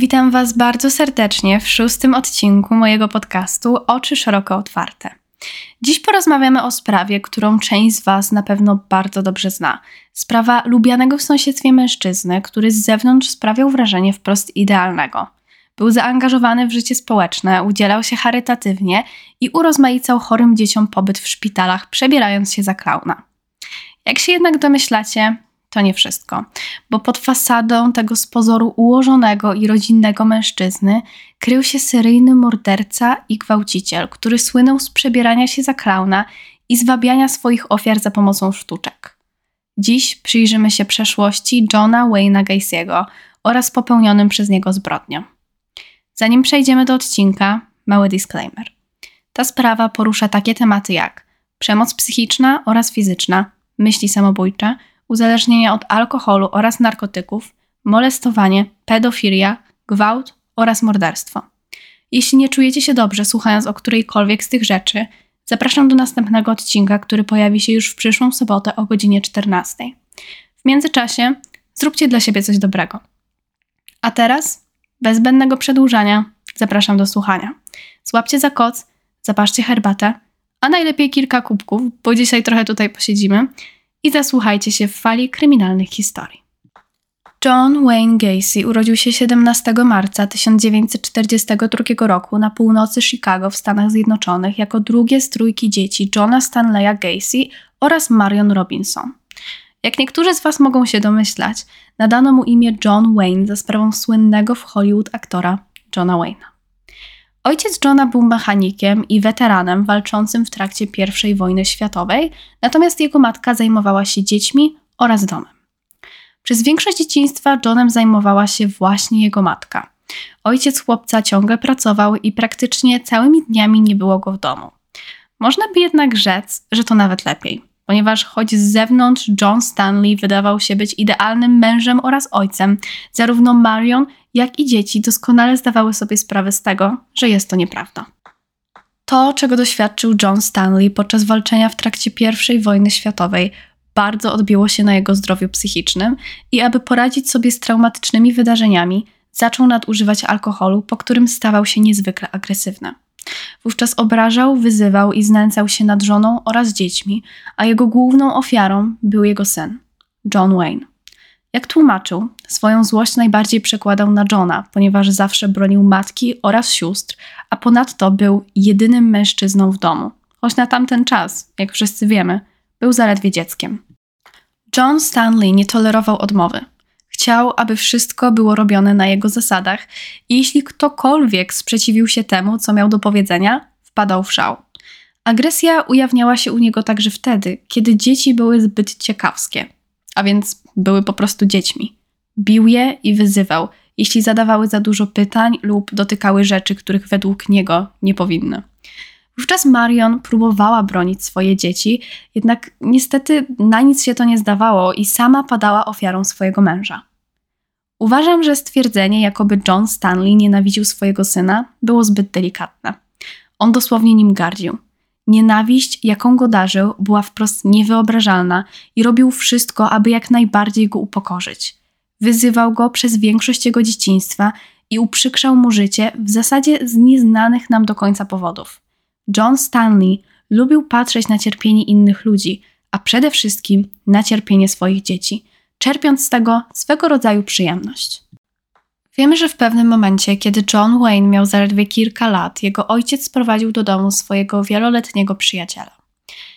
Witam Was bardzo serdecznie w szóstym odcinku mojego podcastu Oczy Szeroko Otwarte. Dziś porozmawiamy o sprawie, którą część z Was na pewno bardzo dobrze zna. Sprawa lubianego w sąsiedztwie mężczyzny, który z zewnątrz sprawiał wrażenie wprost idealnego. Był zaangażowany w życie społeczne, udzielał się charytatywnie i urozmaicał chorym dzieciom pobyt w szpitalach, przebierając się za klauna. Jak się jednak domyślacie, to nie wszystko, bo pod fasadą tego z pozoru ułożonego i rodzinnego mężczyzny krył się seryjny morderca i gwałciciel, który słynął z przebierania się za klauna i zwabiania swoich ofiar za pomocą sztuczek. Dziś przyjrzymy się przeszłości Johna Wayne'a Gacy'ego oraz popełnionym przez niego zbrodniom. Zanim przejdziemy do odcinka, mały disclaimer. Ta sprawa porusza takie tematy jak przemoc psychiczna oraz fizyczna, myśli samobójcze, uzależnienia od alkoholu oraz narkotyków, molestowanie, pedofilia, gwałt oraz morderstwo. Jeśli nie czujecie się dobrze słuchając o którejkolwiek z tych rzeczy, zapraszam do następnego odcinka, który pojawi się już w przyszłą sobotę o godzinie 14. W międzyczasie zróbcie dla siebie coś dobrego. A teraz, bez zbędnego przedłużania, zapraszam do słuchania. Złapcie za koc, zapaszcie herbatę, a najlepiej kilka kubków, bo dzisiaj trochę tutaj posiedzimy i zasłuchajcie się w fali kryminalnych historii. John Wayne Gacy urodził się 17 marca 1942 roku na północy Chicago w Stanach Zjednoczonych jako drugie z trójki dzieci Johna Stanleya Gacy oraz Marion Robinson. Jak niektórzy z Was mogą się domyślać, nadano mu imię John Wayne za sprawą słynnego w Hollywood aktora Johna Wayne'a. Ojciec Johna był mechanikiem i weteranem walczącym w trakcie I wojny światowej, natomiast jego matka zajmowała się dziećmi oraz domem. Przez większość dzieciństwa Johnem zajmowała się właśnie jego matka. Ojciec chłopca ciągle pracował i praktycznie całymi dniami nie było go w domu. Można by jednak rzec, że to nawet lepiej, ponieważ choć z zewnątrz John Stanley wydawał się być idealnym mężem oraz ojcem, zarówno Marion, jak i dzieci doskonale zdawały sobie sprawę z tego, że jest to nieprawda. To, czego doświadczył John Stanley podczas walczenia w trakcie I wojny światowej, bardzo odbiło się na jego zdrowiu psychicznym i aby poradzić sobie z traumatycznymi wydarzeniami, zaczął nadużywać alkoholu, po którym stawał się niezwykle agresywny. Wówczas obrażał, wyzywał i znęcał się nad żoną oraz dziećmi, a jego główną ofiarą był jego syn, John Wayne. Jak tłumaczył, swoją złość najbardziej przekładał na Johna, ponieważ zawsze bronił matki oraz sióstr, a ponadto był jedynym mężczyzną w domu. Choć na tamten czas, jak wszyscy wiemy, był zaledwie dzieckiem. John Stanley nie tolerował odmowy. Chciał, aby wszystko było robione na jego zasadach i jeśli ktokolwiek sprzeciwił się temu, co miał do powiedzenia, wpadał w szał. Agresja ujawniała się u niego także wtedy, kiedy dzieci były zbyt ciekawskie, a więc były po prostu dziećmi. Bił je i wyzywał, jeśli zadawały za dużo pytań lub dotykały rzeczy, których według niego nie powinny. Wówczas Marion próbowała bronić swoje dzieci, jednak niestety na nic się to nie zdawało i sama padała ofiarą swojego męża. Uważam, że stwierdzenie, jakoby John Stanley nienawidził swojego syna, było zbyt delikatne. On dosłownie nim gardził. Nienawiść, jaką go darzył, była wprost niewyobrażalna i robił wszystko, aby jak najbardziej go upokorzyć. Wyzywał go przez większość jego dzieciństwa i uprzykrzał mu życie w zasadzie z nieznanych nam do końca powodów. John Stanley lubił patrzeć na cierpienie innych ludzi, a przede wszystkim na cierpienie swoich dzieci, czerpiąc z tego swego rodzaju przyjemność. Wiemy, że w pewnym momencie, kiedy John Wayne miał zaledwie kilka lat, jego ojciec sprowadził do domu swojego wieloletniego przyjaciela.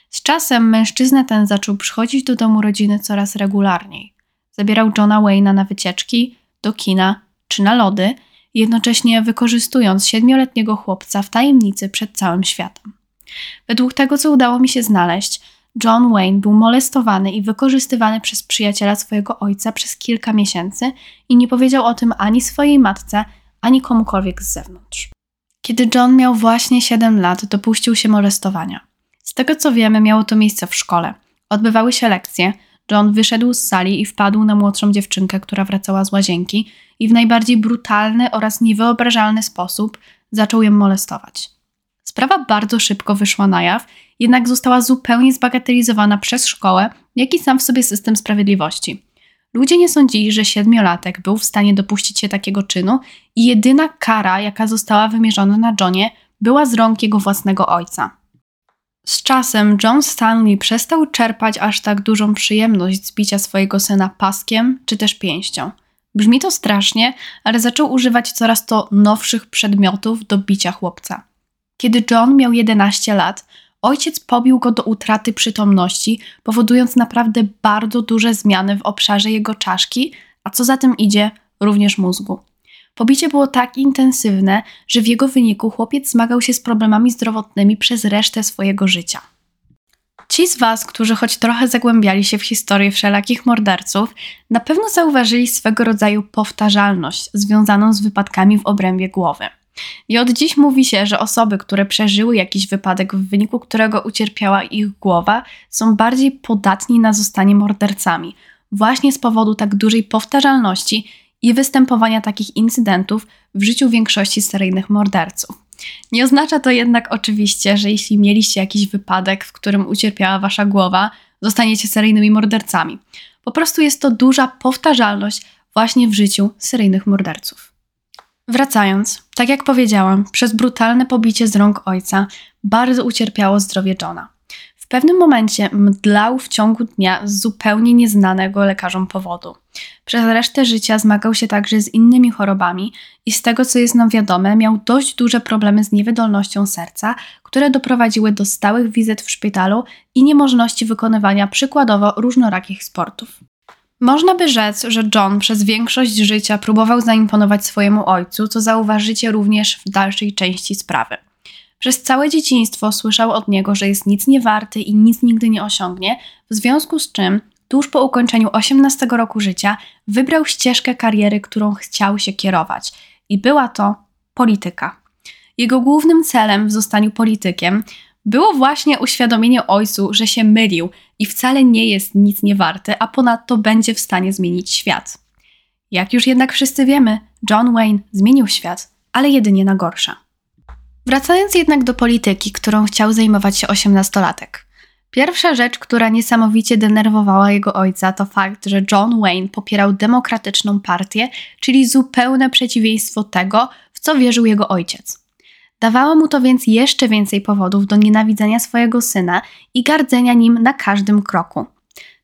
Z czasem mężczyzna ten zaczął przychodzić do domu rodziny coraz regularniej. Zabierał Johna Wayne'a na wycieczki, do kina czy na lody, jednocześnie wykorzystując siedmioletniego chłopca w tajemnicy przed całym światem. Według tego, co udało mi się znaleźć, John Wayne był molestowany i wykorzystywany przez przyjaciela swojego ojca przez kilka miesięcy i nie powiedział o tym ani swojej matce, ani komukolwiek z zewnątrz. Kiedy John miał właśnie 7 lat, dopuścił się molestowania. Z tego co wiemy, miało to miejsce w szkole. Odbywały się lekcje. John wyszedł z sali i wpadł na młodszą dziewczynkę, która wracała z łazienki, i w najbardziej brutalny oraz niewyobrażalny sposób zaczął ją molestować. Sprawa bardzo szybko wyszła na jaw, jednak została zupełnie zbagatelizowana przez szkołę, jak i sam w sobie system sprawiedliwości. ludzie nie sądzili, że siedmiolatek był w stanie dopuścić się takiego czynu i jedyna kara, jaka została wymierzona na Johnie, była z rąk jego własnego ojca. Z czasem John Stanley przestał czerpać aż tak dużą przyjemność z bicia swojego syna paskiem czy też pięścią. Brzmi to strasznie, ale zaczął używać coraz to nowszych przedmiotów do bicia chłopca. Kiedy John miał 11 lat, ojciec pobił go do utraty przytomności, powodując naprawdę bardzo duże zmiany w obszarze jego czaszki, a co za tym idzie, również mózgu. Pobicie było tak intensywne, że w jego wyniku chłopiec zmagał się z problemami zdrowotnymi przez resztę swojego życia. Ci z Was, którzy choć trochę zagłębiali się w historię wszelakich morderców, na pewno zauważyli swego rodzaju powtarzalność związaną z wypadkami w obrębie głowy. I od dziś mówi się, że osoby, które przeżyły jakiś wypadek, w wyniku którego ucierpiała ich głowa, są bardziej podatni na zostanie mordercami, właśnie z powodu tak dużej powtarzalności i występowania takich incydentów w życiu większości seryjnych morderców. Nie oznacza to jednak oczywiście, że jeśli mieliście jakiś wypadek, w którym ucierpiała wasza głowa, zostaniecie seryjnymi mordercami. Po prostu jest to duża powtarzalność właśnie w życiu seryjnych morderców. Wracając, tak jak powiedziałam, przez brutalne pobicie z rąk ojca bardzo ucierpiało zdrowie Johna pewnym momencie mdlał w ciągu dnia z zupełnie nieznanego lekarzom powodu. Przez resztę życia zmagał się także z innymi chorobami i z tego co jest nam wiadome, miał dość duże problemy z niewydolnością serca, które doprowadziły do stałych wizyt w szpitalu i niemożności wykonywania przykładowo różnorakich sportów. Można by rzec, że John przez większość życia próbował zaimponować swojemu ojcu, co zauważycie również w dalszej części sprawy. Przez całe dzieciństwo słyszał od niego, że jest nic niewarty i nic nigdy nie osiągnie, w związku z czym tuż po ukończeniu 18 roku życia wybrał ścieżkę kariery, którą chciał się kierować i była to polityka. Jego głównym celem w zostaniu politykiem było właśnie uświadomienie ojcu, że się mylił i wcale nie jest nic niewarty, a ponadto będzie w stanie zmienić świat. Jak już jednak wszyscy wiemy, John Wayne zmienił świat, ale jedynie na gorsze. Wracając jednak do polityki, którą chciał zajmować się osiemnastolatek. Pierwsza rzecz, która niesamowicie denerwowała jego ojca, to fakt, że John Wayne popierał demokratyczną partię, czyli zupełne przeciwieństwo tego, w co wierzył jego ojciec. Dawało mu to więc jeszcze więcej powodów do nienawidzenia swojego syna i gardzenia nim na każdym kroku.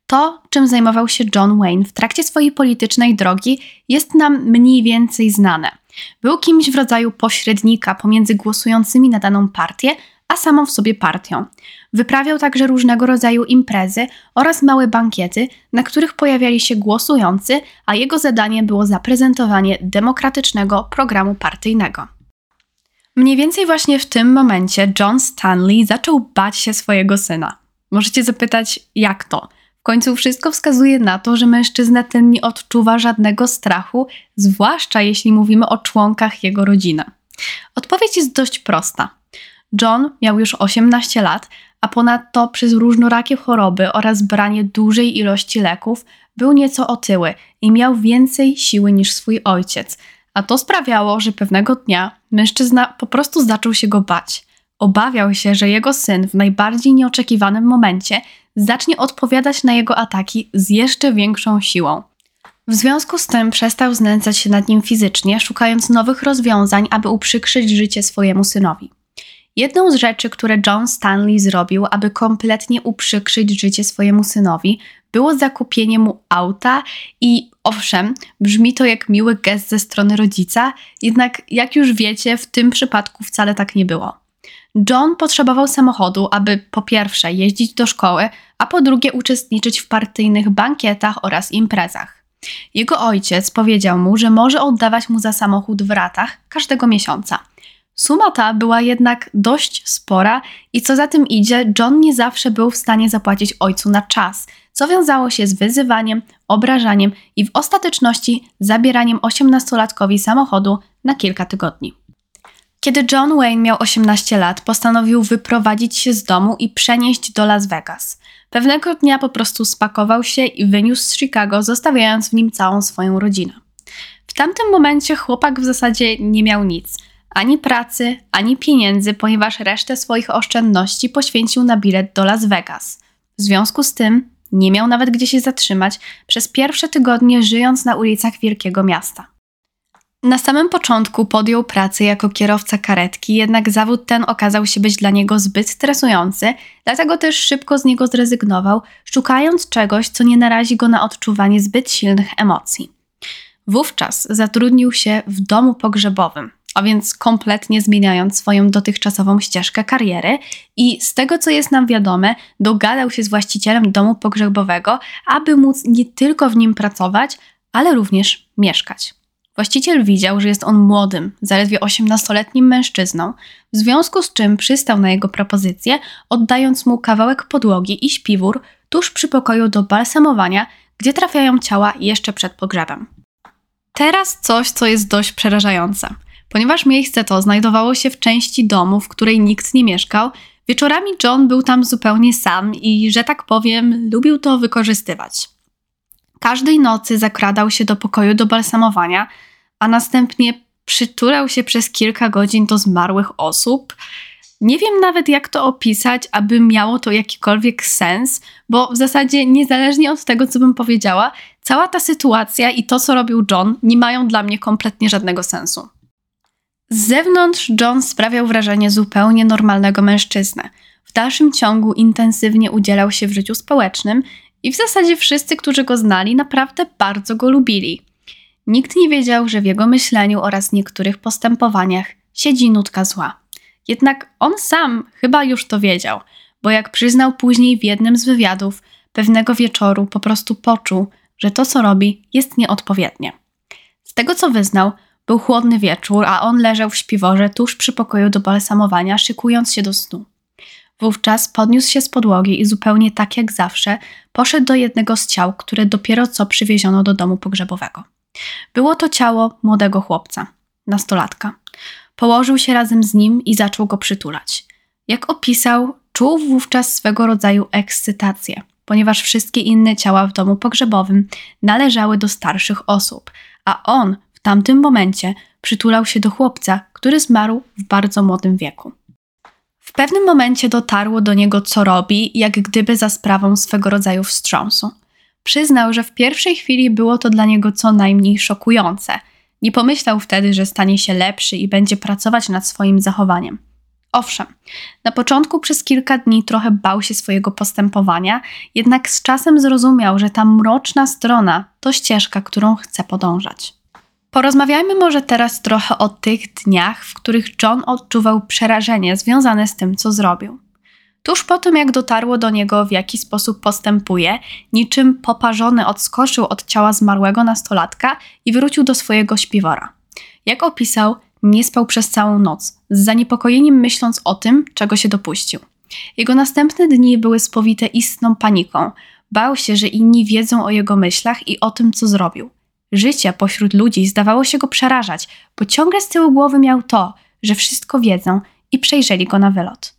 To, czym zajmował się John Wayne w trakcie swojej politycznej drogi, jest nam mniej więcej znane – był kimś w rodzaju pośrednika pomiędzy głosującymi na daną partię, a samą w sobie partią. Wyprawiał także różnego rodzaju imprezy oraz małe bankiety, na których pojawiali się głosujący, a jego zadanie było zaprezentowanie demokratycznego programu partyjnego. Mniej więcej właśnie w tym momencie John Stanley zaczął bać się swojego syna. Możecie zapytać, jak to? Końcu wszystko wskazuje na to, że mężczyzna ten nie odczuwa żadnego strachu, zwłaszcza jeśli mówimy o członkach jego rodziny. Odpowiedź jest dość prosta. John miał już 18 lat, a ponadto przez różnorakie choroby oraz branie dużej ilości leków był nieco otyły i miał więcej siły niż swój ojciec, a to sprawiało, że pewnego dnia mężczyzna po prostu zaczął się go bać. Obawiał się, że jego syn w najbardziej nieoczekiwanym momencie zacznie odpowiadać na jego ataki z jeszcze większą siłą. W związku z tym przestał znęcać się nad nim fizycznie, szukając nowych rozwiązań, aby uprzykrzyć życie swojemu synowi. Jedną z rzeczy, które John Stanley zrobił, aby kompletnie uprzykrzyć życie swojemu synowi, było zakupienie mu auta i owszem, brzmi to jak miły gest ze strony rodzica, jednak jak już wiecie, w tym przypadku wcale tak nie było. John potrzebował samochodu, aby po pierwsze jeździć do szkoły, a po drugie uczestniczyć w partyjnych bankietach oraz imprezach. Jego ojciec powiedział mu, że może oddawać mu za samochód w ratach każdego miesiąca. Suma ta była jednak dość spora i co za tym idzie, John nie zawsze był w stanie zapłacić ojcu na czas, co wiązało się z wyzywaniem, obrażaniem i w ostateczności zabieraniem osiemnastolatkowi samochodu na kilka tygodni. Kiedy John Wayne miał 18 lat, postanowił wyprowadzić się z domu i przenieść do Las Vegas. Pewnego dnia po prostu spakował się i wyniósł z Chicago, zostawiając w nim całą swoją rodzinę. W tamtym momencie chłopak w zasadzie nie miał nic ani pracy, ani pieniędzy, ponieważ resztę swoich oszczędności poświęcił na bilet do Las Vegas. W związku z tym nie miał nawet gdzie się zatrzymać, przez pierwsze tygodnie żyjąc na ulicach wielkiego miasta. Na samym początku podjął pracę jako kierowca karetki, jednak zawód ten okazał się być dla niego zbyt stresujący, dlatego też szybko z niego zrezygnował, szukając czegoś, co nie narazi go na odczuwanie zbyt silnych emocji. Wówczas zatrudnił się w domu pogrzebowym, a więc kompletnie zmieniając swoją dotychczasową ścieżkę kariery i z tego co jest nam wiadome, dogadał się z właścicielem domu pogrzebowego, aby móc nie tylko w nim pracować, ale również mieszkać. Właściciel widział, że jest on młodym, zaledwie 18-letnim mężczyzną, w związku z czym przystał na jego propozycję, oddając mu kawałek podłogi i śpiwór tuż przy pokoju do balsamowania, gdzie trafiają ciała jeszcze przed pogrzebem. Teraz coś, co jest dość przerażające. Ponieważ miejsce to znajdowało się w części domu, w której nikt nie mieszkał, wieczorami John był tam zupełnie sam i, że tak powiem, lubił to wykorzystywać. Każdej nocy zakradał się do pokoju do balsamowania, a następnie przytulał się przez kilka godzin do zmarłych osób. Nie wiem nawet, jak to opisać, aby miało to jakikolwiek sens, bo w zasadzie, niezależnie od tego, co bym powiedziała, cała ta sytuacja i to, co robił John, nie mają dla mnie kompletnie żadnego sensu. Z zewnątrz John sprawiał wrażenie zupełnie normalnego mężczyzny. W dalszym ciągu intensywnie udzielał się w życiu społecznym i w zasadzie wszyscy, którzy go znali, naprawdę bardzo go lubili. Nikt nie wiedział, że w jego myśleniu oraz niektórych postępowaniach siedzi nutka zła. Jednak on sam chyba już to wiedział, bo jak przyznał później w jednym z wywiadów, pewnego wieczoru po prostu poczuł, że to co robi jest nieodpowiednie. Z tego co wyznał, był chłodny wieczór, a on leżał w śpiworze tuż przy pokoju do balsamowania, szykując się do snu. Wówczas podniósł się z podłogi i zupełnie tak jak zawsze poszedł do jednego z ciał, które dopiero co przywieziono do domu pogrzebowego. Było to ciało młodego chłopca, nastolatka. Położył się razem z nim i zaczął go przytulać. Jak opisał, czuł wówczas swego rodzaju ekscytację, ponieważ wszystkie inne ciała w domu pogrzebowym należały do starszych osób, a on w tamtym momencie przytulał się do chłopca, który zmarł w bardzo młodym wieku. W pewnym momencie dotarło do niego, co robi, jak gdyby za sprawą swego rodzaju wstrząsu. Przyznał, że w pierwszej chwili było to dla niego co najmniej szokujące. Nie pomyślał wtedy, że stanie się lepszy i będzie pracować nad swoim zachowaniem. Owszem, na początku przez kilka dni trochę bał się swojego postępowania, jednak z czasem zrozumiał, że ta mroczna strona to ścieżka, którą chce podążać. Porozmawiajmy może teraz trochę o tych dniach, w których John odczuwał przerażenie związane z tym, co zrobił. Tuż po tym, jak dotarło do niego, w jaki sposób postępuje, niczym poparzony odskoczył od ciała zmarłego nastolatka i wrócił do swojego śpiwora. Jak opisał, nie spał przez całą noc, z zaniepokojeniem myśląc o tym, czego się dopuścił. Jego następne dni były spowite istną paniką. Bał się, że inni wiedzą o jego myślach i o tym, co zrobił. Życie pośród ludzi zdawało się go przerażać, bo ciągle z tyłu głowy miał to, że wszystko wiedzą i przejrzeli go na wylot.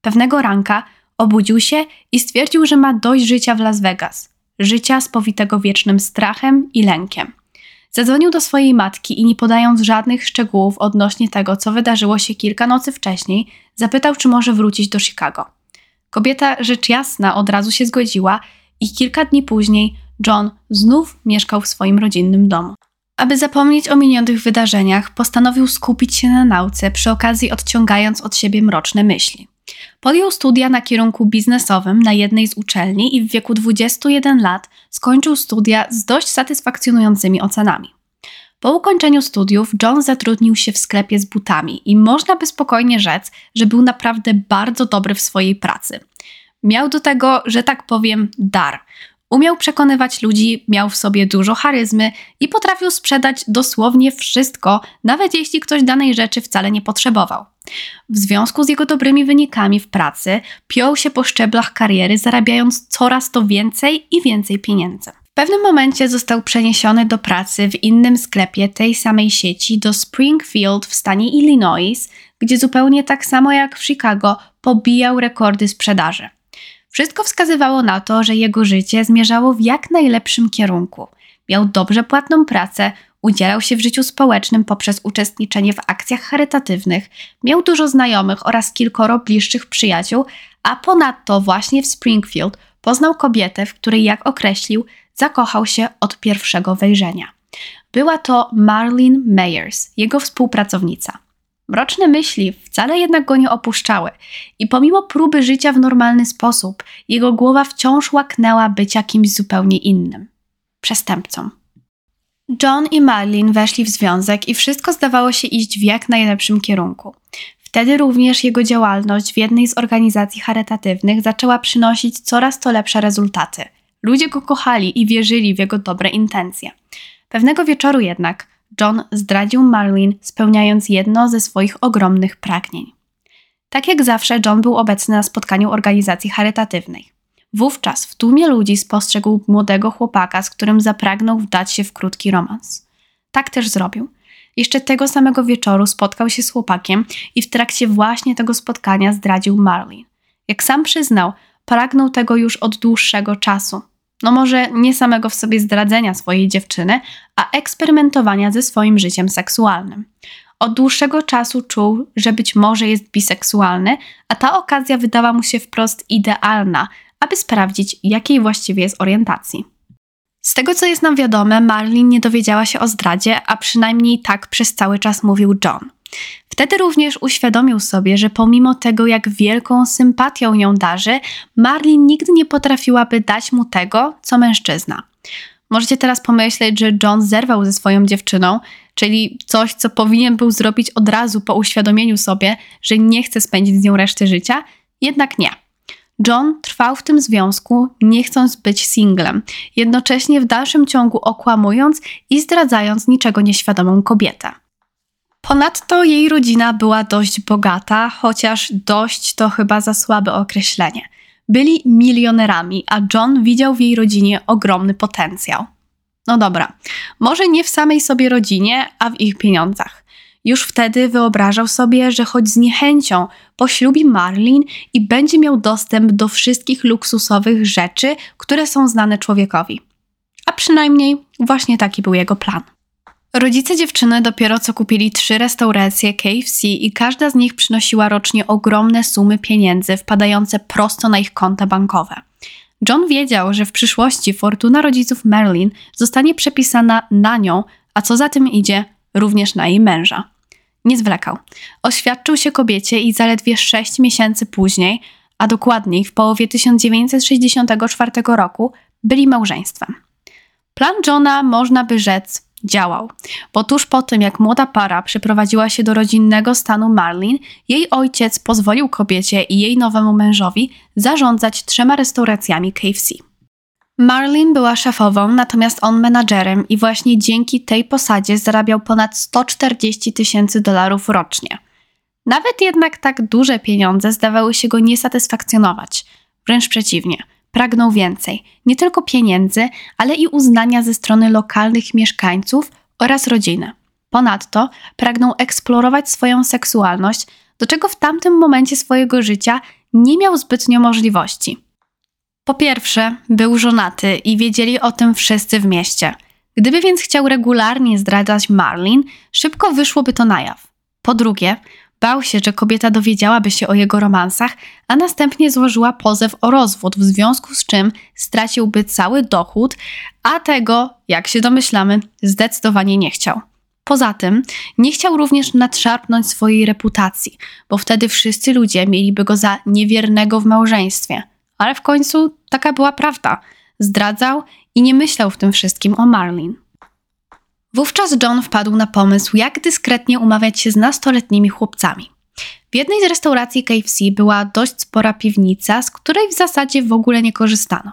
Pewnego ranka obudził się i stwierdził, że ma dość życia w Las Vegas, życia spowitego wiecznym strachem i lękiem. Zadzwonił do swojej matki i nie podając żadnych szczegółów odnośnie tego, co wydarzyło się kilka nocy wcześniej, zapytał, czy może wrócić do Chicago. Kobieta rzecz jasna od razu się zgodziła i kilka dni później John znów mieszkał w swoim rodzinnym domu. Aby zapomnieć o minionych wydarzeniach, postanowił skupić się na nauce, przy okazji odciągając od siebie mroczne myśli. Podjął studia na kierunku biznesowym na jednej z uczelni i w wieku 21 lat skończył studia z dość satysfakcjonującymi ocenami. Po ukończeniu studiów John zatrudnił się w sklepie z butami i można by spokojnie rzec, że był naprawdę bardzo dobry w swojej pracy. Miał do tego, że tak powiem, dar. Umiał przekonywać ludzi, miał w sobie dużo charyzmy i potrafił sprzedać dosłownie wszystko, nawet jeśli ktoś danej rzeczy wcale nie potrzebował. W związku z jego dobrymi wynikami w pracy, piął się po szczeblach kariery, zarabiając coraz to więcej i więcej pieniędzy. W pewnym momencie został przeniesiony do pracy w innym sklepie tej samej sieci do Springfield w stanie Illinois, gdzie zupełnie tak samo jak w Chicago pobijał rekordy sprzedaży. Wszystko wskazywało na to, że jego życie zmierzało w jak najlepszym kierunku. Miał dobrze płatną pracę, udzielał się w życiu społecznym poprzez uczestniczenie w akcjach charytatywnych, miał dużo znajomych oraz kilkoro bliższych przyjaciół, a ponadto właśnie w Springfield poznał kobietę, w której, jak określił, zakochał się od pierwszego wejrzenia. Była to Marlene Mayers, jego współpracownica. Mroczne myśli wcale jednak go nie opuszczały i pomimo próby życia w normalny sposób, jego głowa wciąż łaknęła bycia kimś zupełnie innym przestępcą. John i Marlene weszli w związek i wszystko zdawało się iść w jak najlepszym kierunku. Wtedy również jego działalność w jednej z organizacji charytatywnych zaczęła przynosić coraz to lepsze rezultaty. Ludzie go kochali i wierzyli w jego dobre intencje. Pewnego wieczoru jednak John zdradził Marlene, spełniając jedno ze swoich ogromnych pragnień. Tak jak zawsze, John był obecny na spotkaniu organizacji charytatywnej. Wówczas w tłumie ludzi spostrzegł młodego chłopaka, z którym zapragnął wdać się w krótki romans. Tak też zrobił. Jeszcze tego samego wieczoru spotkał się z chłopakiem i w trakcie właśnie tego spotkania zdradził Marlene. Jak sam przyznał, pragnął tego już od dłuższego czasu. No może nie samego w sobie zdradzenia swojej dziewczyny, a eksperymentowania ze swoim życiem seksualnym. Od dłuższego czasu czuł, że być może jest biseksualny, a ta okazja wydała mu się wprost idealna, aby sprawdzić, jakiej właściwie jest orientacji. Z tego, co jest nam wiadome, Marlin nie dowiedziała się o zdradzie, a przynajmniej tak przez cały czas mówił John. Wtedy również uświadomił sobie, że pomimo tego, jak wielką sympatią ją darzy, Marlin nigdy nie potrafiłaby dać mu tego, co mężczyzna. Możecie teraz pomyśleć, że John zerwał ze swoją dziewczyną, czyli coś, co powinien był zrobić od razu po uświadomieniu sobie, że nie chce spędzić z nią reszty życia, jednak nie. John trwał w tym związku, nie chcąc być singlem, jednocześnie w dalszym ciągu okłamując i zdradzając niczego nieświadomą kobietę. Ponadto jej rodzina była dość bogata, chociaż dość to chyba za słabe określenie. Byli milionerami, a John widział w jej rodzinie ogromny potencjał. No dobra, może nie w samej sobie rodzinie, a w ich pieniądzach. Już wtedy wyobrażał sobie, że choć z niechęcią poślubi Marlin i będzie miał dostęp do wszystkich luksusowych rzeczy, które są znane człowiekowi. A przynajmniej właśnie taki był jego plan. Rodzice dziewczyny dopiero co kupili trzy restauracje KFC i każda z nich przynosiła rocznie ogromne sumy pieniędzy wpadające prosto na ich konta bankowe. John wiedział, że w przyszłości fortuna rodziców Marilyn zostanie przepisana na nią, a co za tym idzie, również na jej męża. Nie zwlekał. Oświadczył się kobiecie i zaledwie sześć miesięcy później, a dokładniej w połowie 1964 roku, byli małżeństwem. Plan Johna, można by rzec, działał, bo tuż po tym, jak młoda para przeprowadziła się do rodzinnego stanu Marlin, jej ojciec pozwolił kobiecie i jej nowemu mężowi zarządzać trzema restauracjami KFC. Marlin była szefową, natomiast on menadżerem i właśnie dzięki tej posadzie zarabiał ponad 140 tysięcy dolarów rocznie. Nawet jednak tak duże pieniądze zdawały się go nie satysfakcjonować. Wręcz przeciwnie, pragnął więcej, nie tylko pieniędzy, ale i uznania ze strony lokalnych mieszkańców oraz rodziny. Ponadto pragnął eksplorować swoją seksualność, do czego w tamtym momencie swojego życia nie miał zbytnio możliwości. Po pierwsze, był żonaty i wiedzieli o tym wszyscy w mieście. Gdyby więc chciał regularnie zdradzać Marlin, szybko wyszłoby to na jaw. Po drugie, bał się, że kobieta dowiedziałaby się o jego romansach, a następnie złożyła pozew o rozwód, w związku z czym straciłby cały dochód, a tego, jak się domyślamy, zdecydowanie nie chciał. Poza tym nie chciał również nadszarpnąć swojej reputacji, bo wtedy wszyscy ludzie mieliby go za niewiernego w małżeństwie – ale w końcu taka była prawda. Zdradzał i nie myślał w tym wszystkim o Marlin. Wówczas John wpadł na pomysł, jak dyskretnie umawiać się z nastoletnimi chłopcami. W jednej z restauracji KFC była dość spora piwnica, z której w zasadzie w ogóle nie korzystano.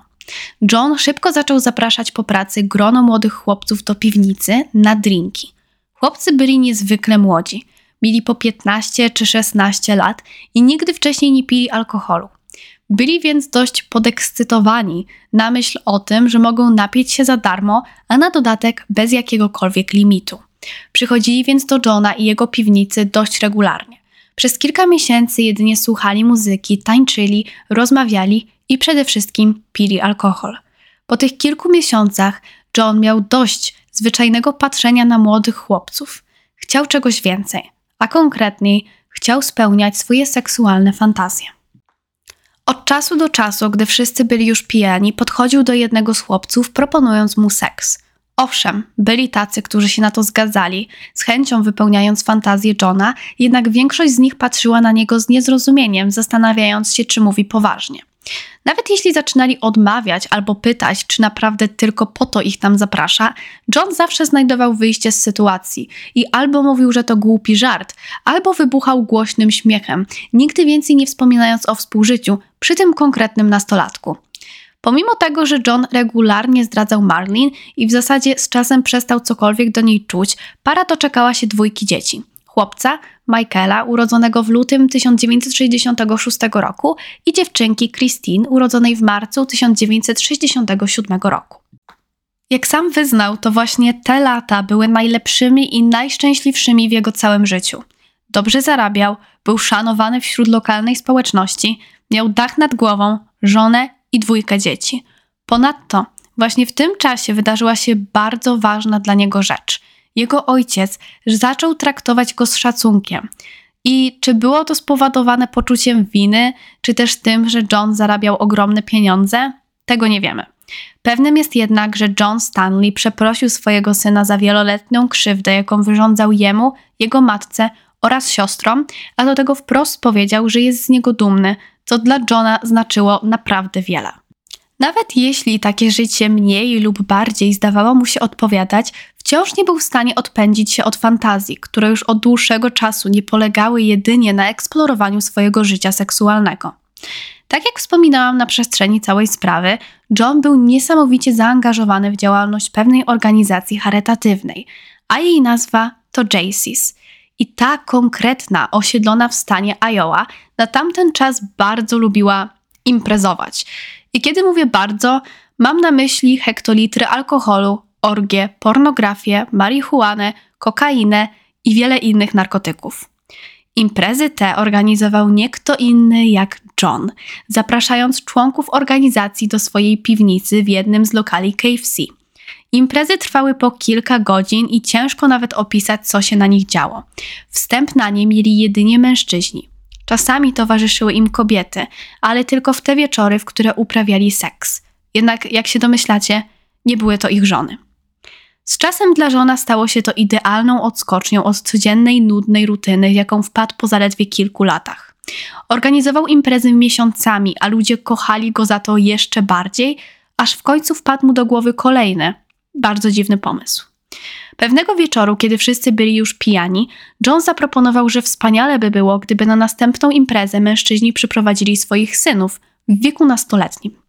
John szybko zaczął zapraszać po pracy grono młodych chłopców do piwnicy na drinki. Chłopcy byli niezwykle młodzi. Mieli po 15 czy 16 lat i nigdy wcześniej nie pili alkoholu. Byli więc dość podekscytowani na myśl o tym, że mogą napić się za darmo, a na dodatek bez jakiegokolwiek limitu. Przychodzili więc do Johna i jego piwnicy dość regularnie. Przez kilka miesięcy jedynie słuchali muzyki, tańczyli, rozmawiali i przede wszystkim pili alkohol. Po tych kilku miesiącach John miał dość zwyczajnego patrzenia na młodych chłopców. Chciał czegoś więcej, a konkretniej chciał spełniać swoje seksualne fantazje. Od czasu do czasu, gdy wszyscy byli już pijani, podchodził do jednego z chłopców, proponując mu seks. Owszem, byli tacy, którzy się na to zgadzali, z chęcią wypełniając fantazję Johna, jednak większość z nich patrzyła na niego z niezrozumieniem, zastanawiając się, czy mówi poważnie. Nawet jeśli zaczynali odmawiać albo pytać, czy naprawdę tylko po to ich tam zaprasza, John zawsze znajdował wyjście z sytuacji i albo mówił, że to głupi żart, albo wybuchał głośnym śmiechem, nigdy więcej nie wspominając o współżyciu przy tym konkretnym nastolatku. Pomimo tego, że John regularnie zdradzał Marlin i w zasadzie z czasem przestał cokolwiek do niej czuć, para doczekała się dwójki dzieci. Chłopca, Michaela, urodzonego w lutym 1966 roku i dziewczynki Christine, urodzonej w marcu 1967 roku. Jak sam wyznał, to właśnie te lata były najlepszymi i najszczęśliwszymi w jego całym życiu. Dobrze zarabiał, był szanowany wśród lokalnej społeczności, miał dach nad głową, żonę i dwójkę dzieci. Ponadto, właśnie w tym czasie wydarzyła się bardzo ważna dla niego rzecz. Jego ojciec zaczął traktować go z szacunkiem. I czy było to spowodowane poczuciem winy, czy też tym, że John zarabiał ogromne pieniądze? Tego nie wiemy. Pewnym jest jednak, że John Stanley przeprosił swojego syna za wieloletnią krzywdę, jaką wyrządzał jemu, jego matce oraz siostrom, a do tego wprost powiedział, że jest z niego dumny, co dla Johna znaczyło naprawdę wiele. Nawet jeśli takie życie mniej lub bardziej zdawało mu się odpowiadać, wciąż nie był w stanie odpędzić się od fantazji, które już od dłuższego czasu nie polegały jedynie na eksplorowaniu swojego życia seksualnego. Tak jak wspominałam na przestrzeni całej sprawy, John był niesamowicie zaangażowany w działalność pewnej organizacji charytatywnej, a jej nazwa to JCS. I ta konkretna, osiedlona w stanie Iowa, na tamten czas bardzo lubiła imprezować. I kiedy mówię bardzo, mam na myśli hektolitry alkoholu, orgie, pornografię, marihuanę, kokainę i wiele innych narkotyków. Imprezy te organizował nie kto inny jak John, zapraszając członków organizacji do swojej piwnicy w jednym z lokali KFC. Imprezy trwały po kilka godzin i ciężko nawet opisać, co się na nich działo. Wstęp na nie mieli jedynie mężczyźni. Czasami towarzyszyły im kobiety, ale tylko w te wieczory, w które uprawiali seks. Jednak, jak się domyślacie, nie były to ich żony. Z czasem dla żona stało się to idealną odskocznią od codziennej, nudnej rutyny, jaką wpadł po zaledwie kilku latach. Organizował imprezy miesiącami, a ludzie kochali go za to jeszcze bardziej, aż w końcu wpadł mu do głowy kolejny, bardzo dziwny pomysł. Pewnego wieczoru, kiedy wszyscy byli już pijani, John zaproponował, że wspaniale by było, gdyby na następną imprezę mężczyźni przyprowadzili swoich synów w wieku nastoletnim.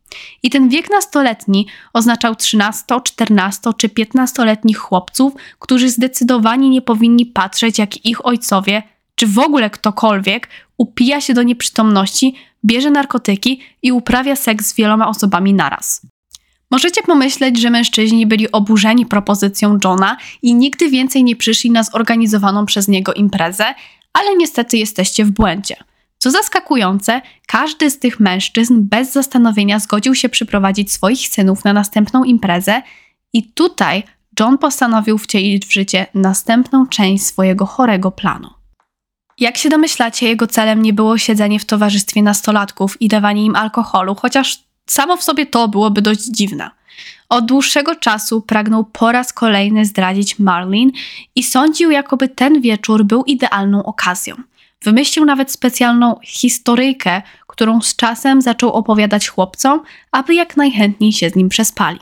I ten wiek nastoletni oznaczał 13, 14 czy 15-letnich chłopców, którzy zdecydowanie nie powinni patrzeć, jak ich ojcowie, czy w ogóle ktokolwiek, upija się do nieprzytomności, bierze narkotyki i uprawia seks z wieloma osobami naraz. Możecie pomyśleć, że mężczyźni byli oburzeni propozycją Johna i nigdy więcej nie przyszli na zorganizowaną przez niego imprezę, ale niestety jesteście w błędzie. Co zaskakujące, każdy z tych mężczyzn bez zastanowienia zgodził się przyprowadzić swoich synów na następną imprezę, i tutaj John postanowił wcielić w życie następną część swojego chorego planu. Jak się domyślacie, jego celem nie było siedzenie w towarzystwie nastolatków i dawanie im alkoholu, chociaż samo w sobie to byłoby dość dziwne. Od dłuższego czasu pragnął po raz kolejny zdradzić Marlin i sądził, jakoby ten wieczór był idealną okazją. Wymyślił nawet specjalną historyjkę, którą z czasem zaczął opowiadać chłopcom, aby jak najchętniej się z nim przespali.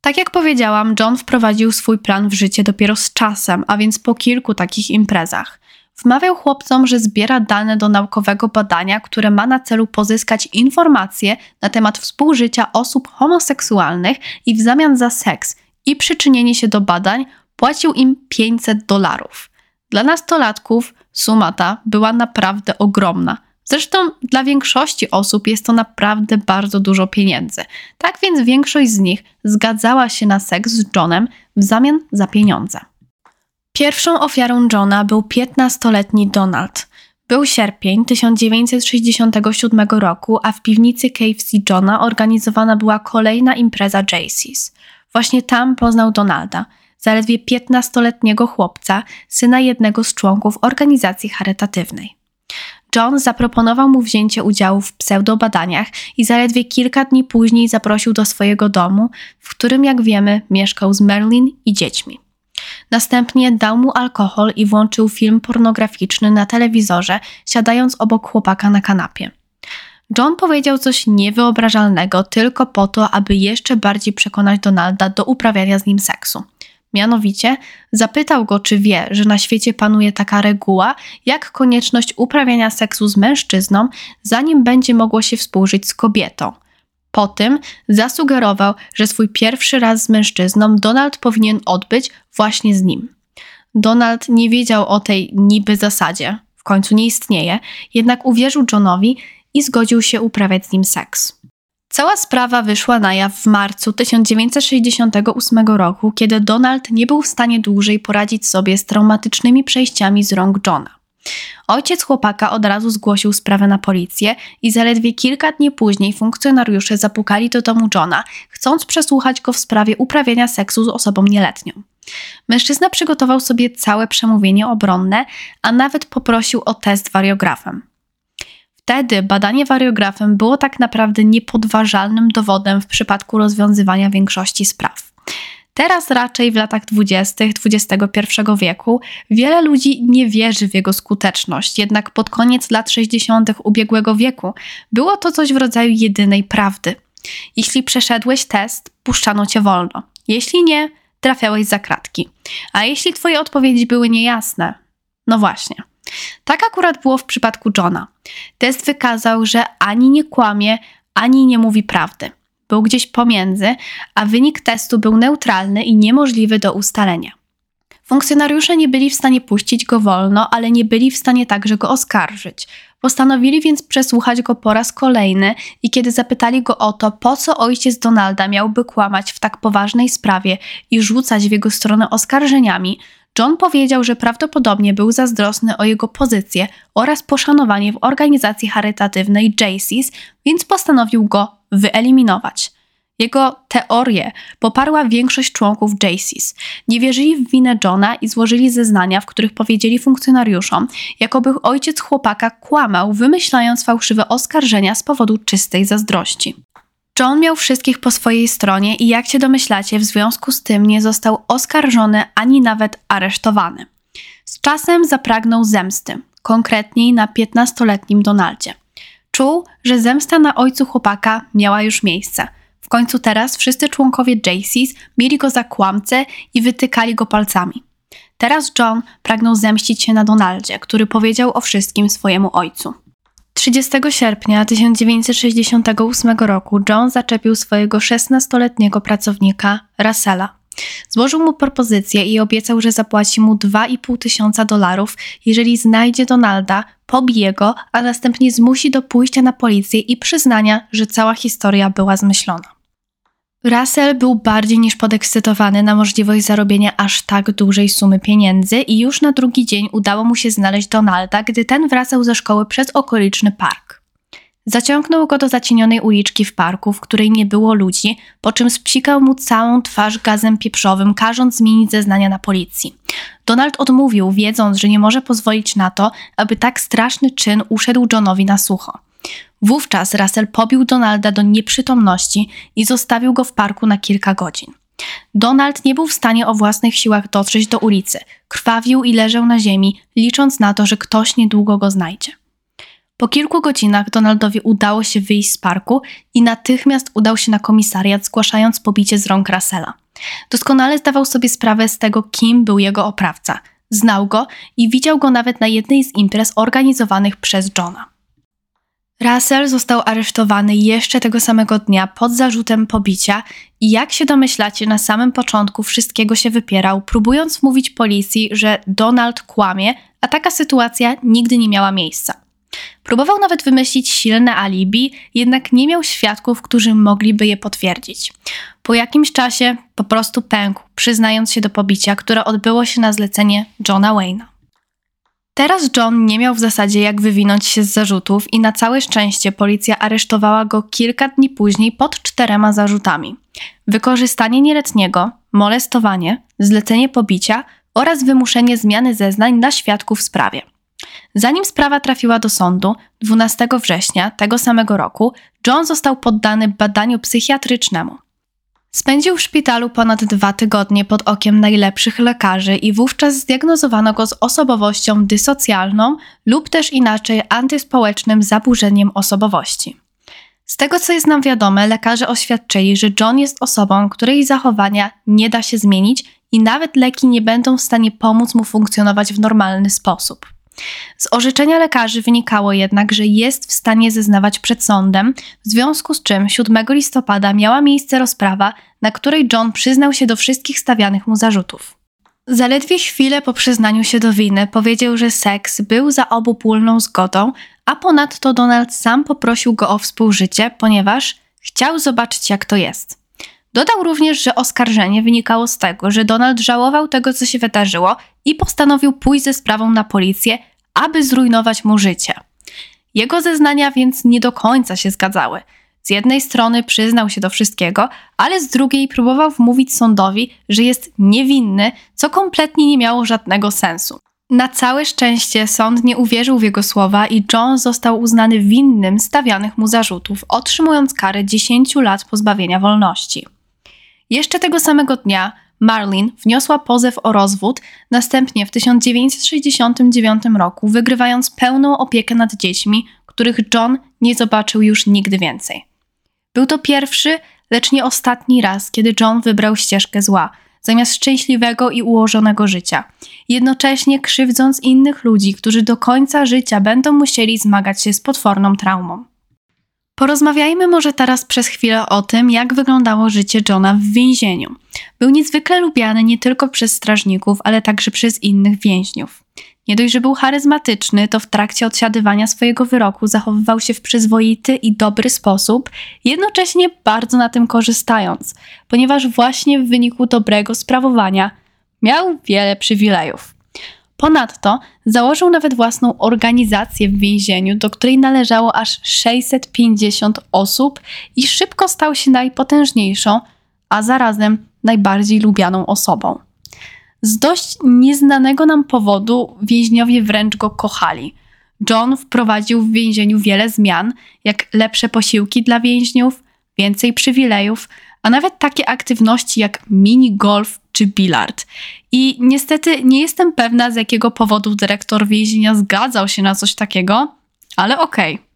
Tak jak powiedziałam, John wprowadził swój plan w życie dopiero z czasem, a więc po kilku takich imprezach. Wmawiał chłopcom, że zbiera dane do naukowego badania, które ma na celu pozyskać informacje na temat współżycia osób homoseksualnych i w zamian za seks i przyczynienie się do badań płacił im 500 dolarów. Dla nastolatków suma ta była naprawdę ogromna. Zresztą dla większości osób jest to naprawdę bardzo dużo pieniędzy. Tak więc większość z nich zgadzała się na seks z Johnem w zamian za pieniądze. Pierwszą ofiarą Johna był 15-letni Donald. Był sierpień 1967 roku, a w piwnicy KFC Johna organizowana była kolejna impreza Jaycees. Właśnie tam poznał Donalda, zaledwie 15-letniego chłopca, syna jednego z członków organizacji charytatywnej. John zaproponował mu wzięcie udziału w pseudobadaniach i zaledwie kilka dni później zaprosił do swojego domu, w którym, jak wiemy, mieszkał z Merlin i dziećmi. Następnie dał mu alkohol i włączył film pornograficzny na telewizorze, siadając obok chłopaka na kanapie. John powiedział coś niewyobrażalnego tylko po to, aby jeszcze bardziej przekonać Donalda do uprawiania z nim seksu. Mianowicie zapytał go, czy wie, że na świecie panuje taka reguła, jak konieczność uprawiania seksu z mężczyzną, zanim będzie mogło się współżyć z kobietą. Po tym zasugerował, że swój pierwszy raz z mężczyzną Donald powinien odbyć właśnie z nim. Donald nie wiedział o tej niby zasadzie, w końcu nie istnieje, jednak uwierzył Johnowi i zgodził się uprawiać z nim seks. Cała sprawa wyszła na jaw w marcu 1968 roku, kiedy Donald nie był w stanie dłużej poradzić sobie z traumatycznymi przejściami z rąk Johna. Ojciec chłopaka od razu zgłosił sprawę na policję i zaledwie kilka dni później funkcjonariusze zapukali do domu Johna, chcąc przesłuchać go w sprawie uprawiania seksu z osobą nieletnią. Mężczyzna przygotował sobie całe przemówienie obronne, a nawet poprosił o test wariografem. Wtedy badanie wariografem było tak naprawdę niepodważalnym dowodem w przypadku rozwiązywania większości spraw. Teraz raczej w latach 20. XXI wieku wiele ludzi nie wierzy w jego skuteczność, jednak pod koniec lat 60. ubiegłego wieku było to coś w rodzaju jedynej prawdy. Jeśli przeszedłeś test, puszczano cię wolno. Jeśli nie, trafiałeś za kratki. A jeśli twoje odpowiedzi były niejasne, no właśnie. Tak akurat było w przypadku Johna. Test wykazał, że ani nie kłamie, ani nie mówi prawdy. Był gdzieś pomiędzy, a wynik testu był neutralny i niemożliwy do ustalenia. Funkcjonariusze nie byli w stanie puścić go wolno, ale nie byli w stanie także go oskarżyć. Postanowili więc przesłuchać go po raz kolejny i kiedy zapytali go o to, po co ojciec Donalda miałby kłamać w tak poważnej sprawie i rzucać w jego stronę oskarżeniami, John powiedział, że prawdopodobnie był zazdrosny o jego pozycję oraz poszanowanie w organizacji charytatywnej Jaycees, więc postanowił go wyeliminować. Jego teorię poparła większość członków Jaycees. Nie wierzyli w winę Johna i złożyli zeznania, w których powiedzieli funkcjonariuszom, jakoby ojciec chłopaka kłamał, wymyślając fałszywe oskarżenia z powodu czystej zazdrości. John miał wszystkich po swojej stronie i jak się domyślacie, w związku z tym nie został oskarżony ani nawet aresztowany. Z czasem zapragnął zemsty, konkretniej na 15-letnim Donaldzie. Czuł, że zemsta na ojcu chłopaka miała już miejsce. W końcu teraz wszyscy członkowie JCs mieli go za kłamcę i wytykali go palcami. Teraz John pragnął zemścić się na Donaldzie, który powiedział o wszystkim swojemu ojcu. 30 sierpnia 1968 roku John zaczepił swojego 16-letniego pracownika Russella. Złożył mu propozycję i obiecał, że zapłaci mu 2,5 tysiąca dolarów, jeżeli znajdzie Donalda, pobije go, a następnie zmusi do pójścia na policję i przyznania, że cała historia była zmyślona. Russell był bardziej niż podekscytowany na możliwość zarobienia aż tak dużej sumy pieniędzy i już na drugi dzień udało mu się znaleźć Donalda, gdy ten wracał ze szkoły przez okoliczny park. Zaciągnął go do zacienionej uliczki w parku, w której nie było ludzi, po czym spsikał mu całą twarz gazem pieprzowym, każąc zmienić zeznania na policji. Donald odmówił, wiedząc, że nie może pozwolić na to, aby tak straszny czyn uszedł Johnowi na sucho. Wówczas Russell pobił Donalda do nieprzytomności i zostawił go w parku na kilka godzin. Donald nie był w stanie o własnych siłach dotrzeć do ulicy. Krwawił i leżał na ziemi, licząc na to, że ktoś niedługo go znajdzie. Po kilku godzinach Donaldowi udało się wyjść z parku i natychmiast udał się na komisariat, zgłaszając pobicie z rąk Russella. Doskonale zdawał sobie sprawę z tego, kim był jego oprawca. Znał go i widział go nawet na jednej z imprez organizowanych przez Johna. Russell został aresztowany jeszcze tego samego dnia pod zarzutem pobicia i jak się domyślacie, na samym początku wszystkiego się wypierał, próbując mówić policji, że Donald kłamie, a taka sytuacja nigdy nie miała miejsca. Próbował nawet wymyślić silne alibi, jednak nie miał świadków, którzy mogliby je potwierdzić. Po jakimś czasie po prostu pękł, przyznając się do pobicia, które odbyło się na zlecenie Johna Wayne'a. Teraz John nie miał w zasadzie jak wywinąć się z zarzutów i na całe szczęście policja aresztowała go kilka dni później pod czterema zarzutami: wykorzystanie nieletniego, molestowanie, zlecenie pobicia oraz wymuszenie zmiany zeznań na świadków w sprawie. Zanim sprawa trafiła do sądu, 12 września tego samego roku, John został poddany badaniu psychiatrycznemu. Spędził w szpitalu ponad dwa tygodnie pod okiem najlepszych lekarzy i wówczas zdiagnozowano go z osobowością dysocjalną lub też inaczej antyspołecznym zaburzeniem osobowości. Z tego co jest nam wiadome, lekarze oświadczyli, że John jest osobą, której zachowania nie da się zmienić i nawet leki nie będą w stanie pomóc mu funkcjonować w normalny sposób. Z orzeczenia lekarzy wynikało jednak, że jest w stanie zeznawać przed sądem, w związku z czym 7 listopada miała miejsce rozprawa, na której John przyznał się do wszystkich stawianych mu zarzutów. Zaledwie chwilę po przyznaniu się do winy powiedział, że seks był za obopólną zgodą, a ponadto Donald sam poprosił go o współżycie, ponieważ chciał zobaczyć, jak to jest. Dodał również, że oskarżenie wynikało z tego, że Donald żałował tego, co się wydarzyło i postanowił pójść ze sprawą na policję, aby zrujnować mu życie. Jego zeznania więc nie do końca się zgadzały. Z jednej strony przyznał się do wszystkiego, ale z drugiej próbował wmówić sądowi, że jest niewinny, co kompletnie nie miało żadnego sensu. Na całe szczęście sąd nie uwierzył w jego słowa i John został uznany winnym stawianych mu zarzutów, otrzymując karę 10 lat pozbawienia wolności. Jeszcze tego samego dnia Marlin wniosła pozew o rozwód, następnie w 1969 roku wygrywając pełną opiekę nad dziećmi, których John nie zobaczył już nigdy więcej. Był to pierwszy, lecz nie ostatni raz, kiedy John wybrał ścieżkę zła, zamiast szczęśliwego i ułożonego życia, jednocześnie krzywdząc innych ludzi, którzy do końca życia będą musieli zmagać się z potworną traumą. Porozmawiajmy może teraz przez chwilę o tym, jak wyglądało życie Johna w więzieniu. Był niezwykle lubiany nie tylko przez strażników, ale także przez innych więźniów. Nie dość, że był charyzmatyczny, to w trakcie odsiadywania swojego wyroku zachowywał się w przyzwoity i dobry sposób, jednocześnie bardzo na tym korzystając, ponieważ właśnie w wyniku dobrego sprawowania miał wiele przywilejów. Ponadto założył nawet własną organizację w więzieniu, do której należało aż 650 osób i szybko stał się najpotężniejszą, a zarazem najbardziej lubianą osobą. Z dość nieznanego nam powodu więźniowie wręcz go kochali. John wprowadził w więzieniu wiele zmian, jak lepsze posiłki dla więźniów, więcej przywilejów, a nawet takie aktywności jak mini golf czy bilard. I niestety nie jestem pewna, z jakiego powodu dyrektor więzienia zgadzał się na coś takiego, ale okej. Okay.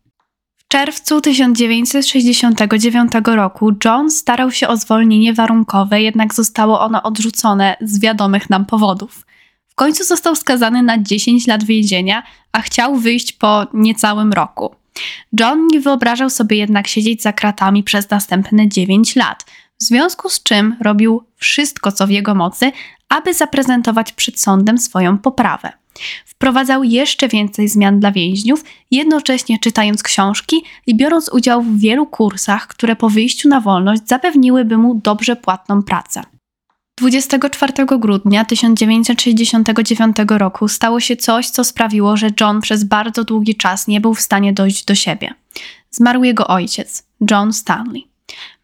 W czerwcu 1969 roku John starał się o zwolnienie warunkowe, jednak zostało ono odrzucone z wiadomych nam powodów. W końcu został skazany na 10 lat więzienia, a chciał wyjść po niecałym roku. John nie wyobrażał sobie jednak siedzieć za kratami przez następne 9 lat, w związku z czym robił wszystko, co w jego mocy, aby zaprezentować przed sądem swoją poprawę. Wprowadzał jeszcze więcej zmian dla więźniów, jednocześnie czytając książki i biorąc udział w wielu kursach, które po wyjściu na wolność zapewniłyby mu dobrze płatną pracę. 24 grudnia 1969 roku stało się coś, co sprawiło, że John przez bardzo długi czas nie był w stanie dojść do siebie. Zmarł jego ojciec, John Stanley.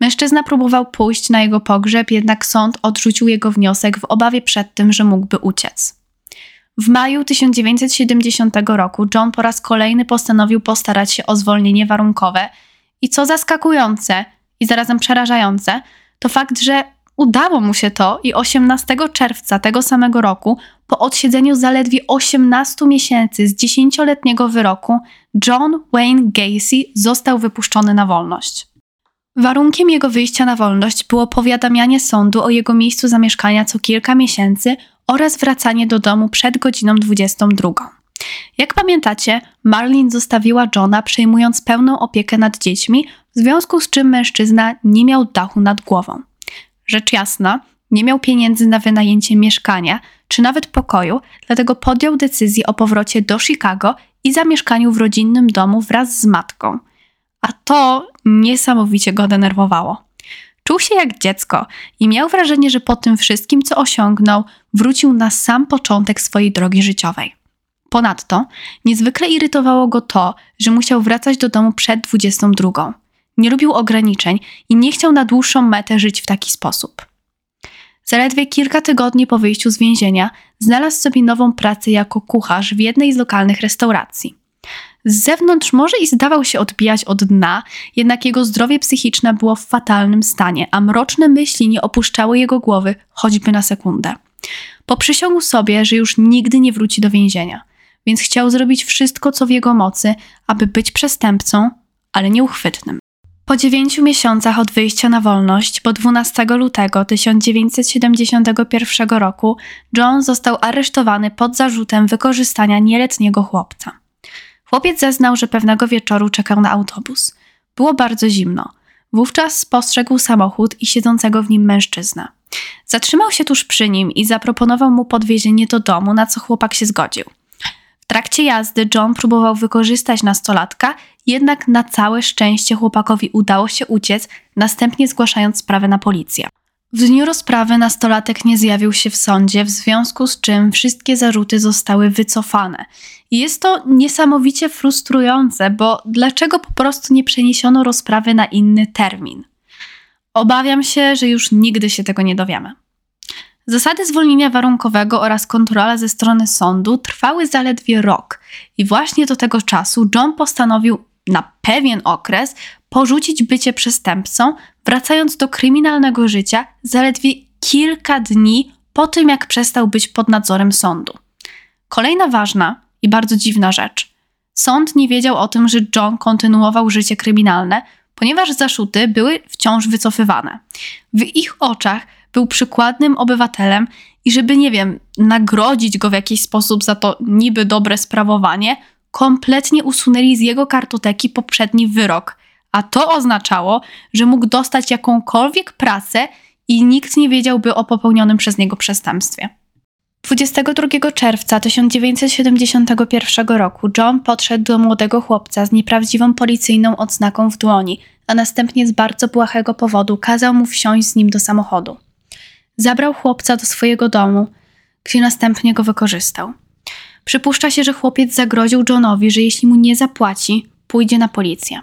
Mężczyzna próbował pójść na jego pogrzeb, jednak sąd odrzucił jego wniosek w obawie przed tym, że mógłby uciec. W maju 1970 roku John po raz kolejny postanowił postarać się o zwolnienie warunkowe i co zaskakujące i zarazem przerażające, to fakt, że udało mu się to i 18 czerwca tego samego roku, po odsiedzeniu zaledwie 18 miesięcy z 10-letniego wyroku, John Wayne Gacy został wypuszczony na wolność. Warunkiem jego wyjścia na wolność było powiadamianie sądu o jego miejscu zamieszkania co kilka miesięcy oraz wracanie do domu przed godziną 22. Jak pamiętacie, Marlin zostawiła Johna przejmując pełną opiekę nad dziećmi, w związku z czym mężczyzna nie miał dachu nad głową. Rzecz jasna, nie miał pieniędzy na wynajęcie mieszkania czy nawet pokoju, dlatego podjął decyzję o powrocie do Chicago i zamieszkaniu w rodzinnym domu wraz z matką. A to niesamowicie go denerwowało. Czuł się jak dziecko i miał wrażenie, że po tym wszystkim, co osiągnął, wrócił na sam początek swojej drogi życiowej. Ponadto niezwykle irytowało go to, że musiał wracać do domu przed 22. Nie lubił ograniczeń i nie chciał na dłuższą metę żyć w taki sposób. Zaledwie kilka tygodni po wyjściu z więzienia znalazł sobie nową pracę jako kucharz w jednej z lokalnych restauracji. Z zewnątrz może i zdawał się odbijać od dna, jednak jego zdrowie psychiczne było w fatalnym stanie, a mroczne myśli nie opuszczały jego głowy choćby na sekundę. Poprzysiągł sobie, że już nigdy nie wróci do więzienia, więc chciał zrobić wszystko, co w jego mocy, aby być przestępcą, ale nieuchwytnym. Po dziewięciu miesiącach od wyjścia na wolność, bo 12 lutego 1971 roku, John został aresztowany pod zarzutem wykorzystania nieletniego chłopca. Chłopiec zeznał, że pewnego wieczoru czekał na autobus. Było bardzo zimno. Wówczas spostrzegł samochód i siedzącego w nim mężczyznę. Zatrzymał się tuż przy nim i zaproponował mu podwiezienie do domu, na co chłopak się zgodził. W trakcie jazdy John próbował wykorzystać nastolatka, jednak na całe szczęście chłopakowi udało się uciec, następnie zgłaszając sprawę na policję. W dniu rozprawy nastolatek nie zjawił się w sądzie, w związku z czym wszystkie zarzuty zostały wycofane. Jest to niesamowicie frustrujące, bo dlaczego po prostu nie przeniesiono rozprawy na inny termin? Obawiam się, że już nigdy się tego nie dowiemy. Zasady zwolnienia warunkowego oraz kontrola ze strony sądu trwały zaledwie rok, i właśnie do tego czasu John postanowił na pewien okres porzucić bycie przestępcą, wracając do kryminalnego życia zaledwie kilka dni po tym, jak przestał być pod nadzorem sądu. Kolejna ważna i bardzo dziwna rzecz. Sąd nie wiedział o tym, że John kontynuował życie kryminalne, ponieważ zaszuty były wciąż wycofywane. W ich oczach był przykładnym obywatelem i żeby, nie wiem, nagrodzić go w jakiś sposób za to niby dobre sprawowanie, kompletnie usunęli z jego kartoteki poprzedni wyrok, a to oznaczało, że mógł dostać jakąkolwiek pracę i nikt nie wiedziałby o popełnionym przez niego przestępstwie. 22 czerwca 1971 roku John podszedł do młodego chłopca z nieprawdziwą policyjną odznaką w dłoni, a następnie z bardzo błahego powodu kazał mu wsiąść z nim do samochodu. Zabrał chłopca do swojego domu, gdzie następnie go wykorzystał. Przypuszcza się, że chłopiec zagroził Johnowi, że jeśli mu nie zapłaci, pójdzie na policję.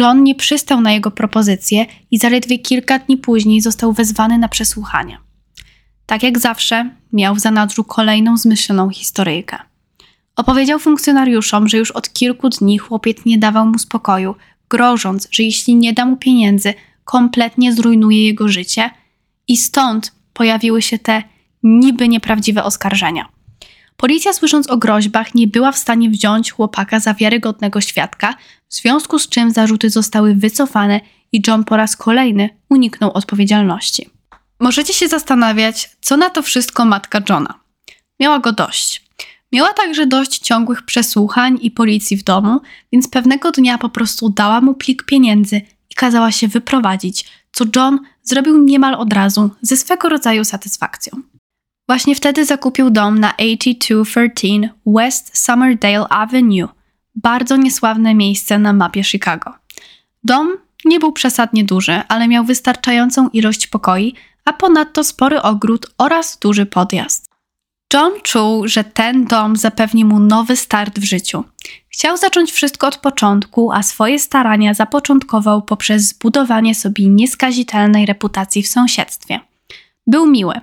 John nie przystał na jego propozycję i zaledwie kilka dni później został wezwany na przesłuchanie. Tak jak zawsze, miał w zanadrzu kolejną zmyśloną historyjkę. Opowiedział funkcjonariuszom, że już od kilku dni chłopiec nie dawał mu spokoju, grożąc, że jeśli nie da mu pieniędzy, kompletnie zrujnuje jego życie, i stąd pojawiły się te niby nieprawdziwe oskarżenia. Policja, słysząc o groźbach, nie była w stanie wziąć chłopaka za wiarygodnego świadka, w związku z czym zarzuty zostały wycofane i John po raz kolejny uniknął odpowiedzialności. Możecie się zastanawiać, co na to wszystko matka Johna. Miała go dość. Miała także dość ciągłych przesłuchań i policji w domu, więc pewnego dnia po prostu dała mu plik pieniędzy i kazała się wyprowadzić, co John zrobił niemal od razu, ze swego rodzaju satysfakcją. Właśnie wtedy zakupił dom na 8213 West Summerdale Avenue, bardzo niesławne miejsce na mapie Chicago. Dom nie był przesadnie duży, ale miał wystarczającą ilość pokoi, a ponadto spory ogród oraz duży podjazd. John czuł, że ten dom zapewni mu nowy start w życiu. Chciał zacząć wszystko od początku, a swoje starania zapoczątkował poprzez zbudowanie sobie nieskazitelnej reputacji w sąsiedztwie. Był miły,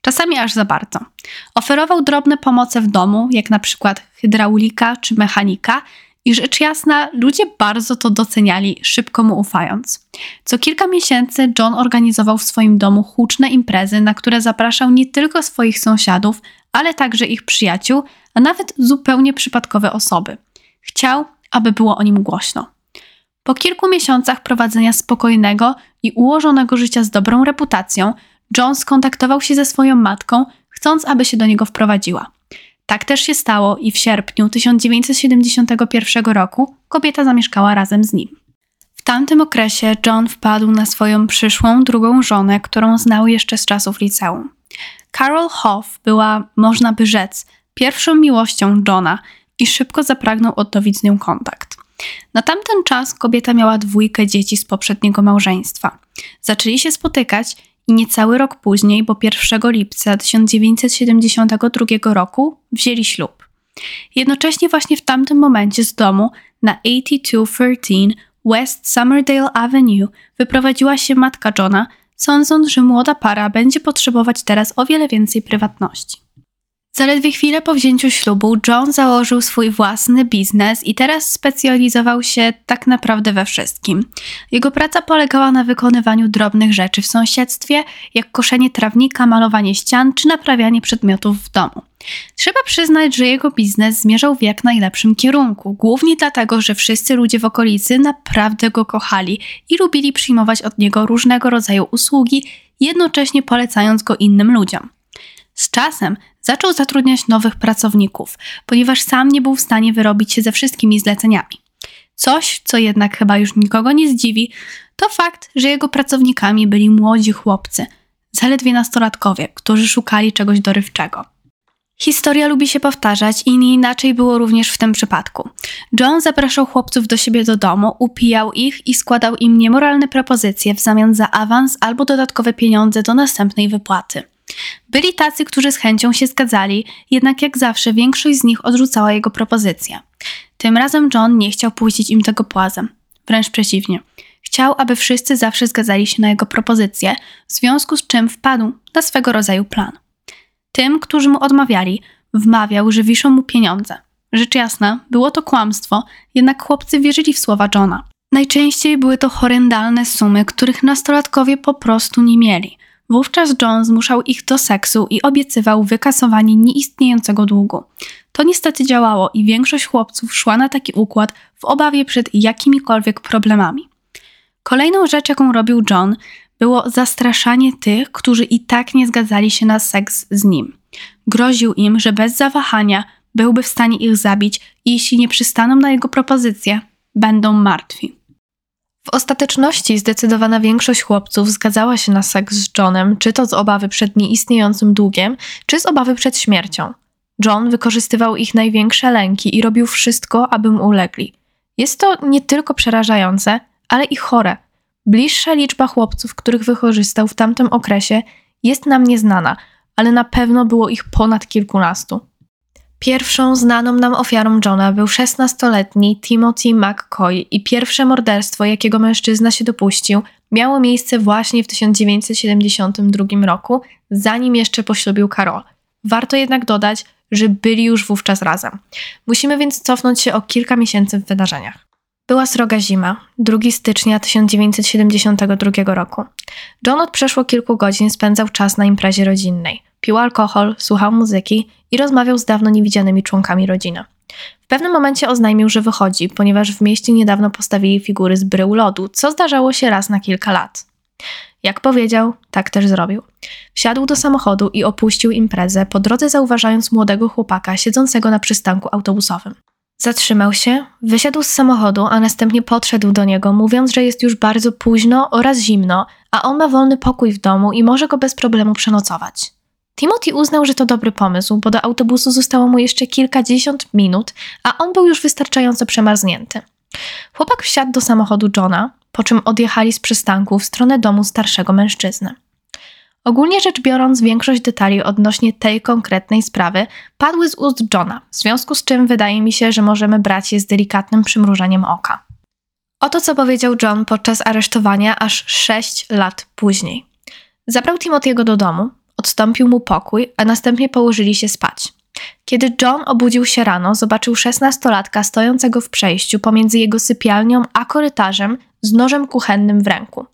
czasami aż za bardzo. Oferował drobne pomoce w domu, jak na przykład hydraulika czy mechanika, i rzecz jasna, ludzie bardzo to doceniali, szybko mu ufając. Co kilka miesięcy John organizował w swoim domu huczne imprezy, na które zapraszał nie tylko swoich sąsiadów, ale także ich przyjaciół, a nawet zupełnie przypadkowe osoby. Chciał, aby było o nim głośno. Po kilku miesiącach prowadzenia spokojnego i ułożonego życia z dobrą reputacją, John skontaktował się ze swoją matką, chcąc, aby się do niego wprowadziła. Tak też się stało i w sierpniu 1971 roku kobieta zamieszkała razem z nim. W tamtym okresie John wpadł na swoją przyszłą drugą żonę, którą znał jeszcze z czasów liceum. Carol Hoff była, można by rzec, pierwszą miłością Johna i szybko zapragnął odnowić z nią kontakt. Na tamten czas kobieta miała dwójkę dzieci z poprzedniego małżeństwa. Zaczęli się spotykać i niecały rok później, bo 1 lipca 1972 roku, wzięli ślub. Jednocześnie właśnie w tamtym momencie z domu na 8213 West Summerdale Avenue wyprowadziła się matka Johna, sądząc, że młoda para będzie potrzebować teraz o wiele więcej prywatności. Zaledwie chwilę po wzięciu ślubu, John założył swój własny biznes i teraz specjalizował się tak naprawdę we wszystkim. Jego praca polegała na wykonywaniu drobnych rzeczy w sąsiedztwie, jak koszenie trawnika, malowanie ścian czy naprawianie przedmiotów w domu. Trzeba przyznać, że jego biznes zmierzał w jak najlepszym kierunku, głównie dlatego, że wszyscy ludzie w okolicy naprawdę go kochali i lubili przyjmować od niego różnego rodzaju usługi, jednocześnie polecając go innym ludziom. Z czasem zaczął zatrudniać nowych pracowników, ponieważ sam nie był w stanie wyrobić się ze wszystkimi zleceniami. Coś, co jednak chyba już nikogo nie zdziwi, to fakt, że jego pracownikami byli młodzi chłopcy, zaledwie nastolatkowie, którzy szukali czegoś dorywczego. Historia lubi się powtarzać i nie inaczej było również w tym przypadku. John zapraszał chłopców do siebie do domu, upijał ich i składał im niemoralne propozycje w zamian za awans albo dodatkowe pieniądze do następnej wypłaty. Byli tacy, którzy z chęcią się zgadzali, jednak jak zawsze większość z nich odrzucała jego propozycje. Tym razem John nie chciał puścić im tego płazem. Wręcz przeciwnie. Chciał, aby wszyscy zawsze zgadzali się na jego propozycje, w związku z czym wpadł na swego rodzaju plan. Tym, którzy mu odmawiali, wmawiał, że wiszą mu pieniądze. Rzecz jasna, było to kłamstwo, jednak chłopcy wierzyli w słowa Johna. Najczęściej były to horrendalne sumy, których nastolatkowie po prostu nie mieli. Wówczas John zmuszał ich do seksu i obiecywał wykasowanie nieistniejącego długu. To niestety działało i większość chłopców szła na taki układ w obawie przed jakimikolwiek problemami. Kolejną rzecz, jaką robił John, było zastraszanie tych, którzy i tak nie zgadzali się na seks z nim. Groził im, że bez zawahania byłby w stanie ich zabić i jeśli nie przystaną na jego propozycję, będą martwi. W ostateczności zdecydowana większość chłopców zgadzała się na seks z Johnem, czy to z obawy przed nieistniejącym długiem, czy z obawy przed śmiercią. John wykorzystywał ich największe lęki i robił wszystko, aby mu ulegli. Jest to nie tylko przerażające, ale i chore. Bliższa liczba chłopców, których wykorzystał w tamtym okresie, jest nam nieznana, ale na pewno było ich ponad kilkunastu. Pierwszą znaną nam ofiarą Johna był 16-letni Timothy McCoy i pierwsze morderstwo, jakiego mężczyzna się dopuścił, miało miejsce właśnie w 1972 roku, zanim jeszcze poślubił Carol. Warto jednak dodać, że byli już wówczas razem. Musimy więc cofnąć się o kilka miesięcy w wydarzeniach. Była sroga zima, 2 stycznia 1972 roku. John od przeszło kilku godzin spędzał czas na imprezie rodzinnej. Pił alkohol, słuchał muzyki i rozmawiał z dawno niewidzianymi członkami rodziny. W pewnym momencie oznajmił, że wychodzi, ponieważ w mieście niedawno postawili figury z brył lodu, co zdarzało się raz na kilka lat. Jak powiedział, tak też zrobił. Wsiadł do samochodu i opuścił imprezę, po drodze zauważając młodego chłopaka siedzącego na przystanku autobusowym. Zatrzymał się, wysiadł z samochodu, a następnie podszedł do niego, mówiąc, że jest już bardzo późno oraz zimno, a on ma wolny pokój w domu i może go bez problemu przenocować. Timothy uznał, że to dobry pomysł, bo do autobusu zostało mu jeszcze kilkadziesiąt minut, a on był już wystarczająco przemarznięty. Chłopak wsiadł do samochodu Johna, po czym odjechali z przystanku w stronę domu starszego mężczyzny. Ogólnie rzecz biorąc, większość detali odnośnie tej konkretnej sprawy padły z ust Johna, w związku z czym wydaje mi się, że możemy brać je z delikatnym przymrużeniem oka. Oto co powiedział John podczas aresztowania aż 6 lat później. Zabrał Timothy'ego do domu, odstąpił mu pokój, a następnie położyli się spać. Kiedy John obudził się rano, zobaczył szesnastolatka stojącego w przejściu pomiędzy jego sypialnią a korytarzem z nożem kuchennym w ręku.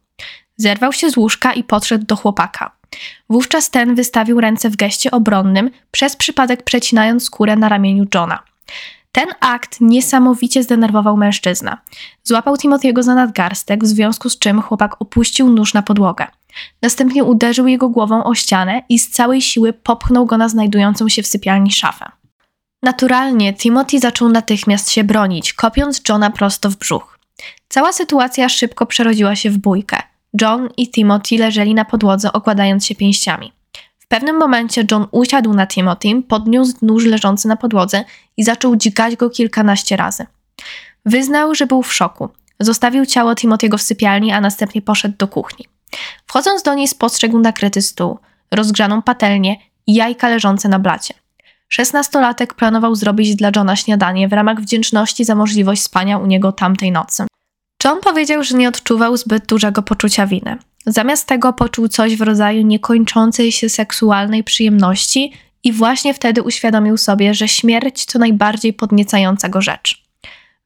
Zerwał się z łóżka i podszedł do chłopaka. Wówczas ten wystawił ręce w geście obronnym, przez przypadek przecinając skórę na ramieniu Johna. Ten akt niesamowicie zdenerwował mężczyznę. Złapał Timothy'ego za nadgarstek, w związku z czym chłopak opuścił nóż na podłogę. Następnie uderzył jego głową o ścianę i z całej siły popchnął go na znajdującą się w sypialni szafę. Naturalnie Timothy zaczął natychmiast się bronić, kopiąc Johna prosto w brzuch. Cała sytuacja szybko przerodziła się w bójkę. John i Timothy leżeli na podłodze, okładając się pięściami. W pewnym momencie John usiadł na Timothy, podniósł nóż leżący na podłodze i zaczął dzikać go kilkanaście razy. Wyznał, że był w szoku. Zostawił ciało Timothy'ego w sypialni, a następnie poszedł do kuchni. Wchodząc do niej spostrzegł nakryty stół, rozgrzaną patelnię i jajka leżące na blacie. Szesnastolatek planował zrobić dla Johna śniadanie w ramach wdzięczności za możliwość spania u niego tamtej nocy. John powiedział, że nie odczuwał zbyt dużego poczucia winy. Zamiast tego poczuł coś w rodzaju niekończącej się seksualnej przyjemności i właśnie wtedy uświadomił sobie, że śmierć to najbardziej podniecająca go rzecz.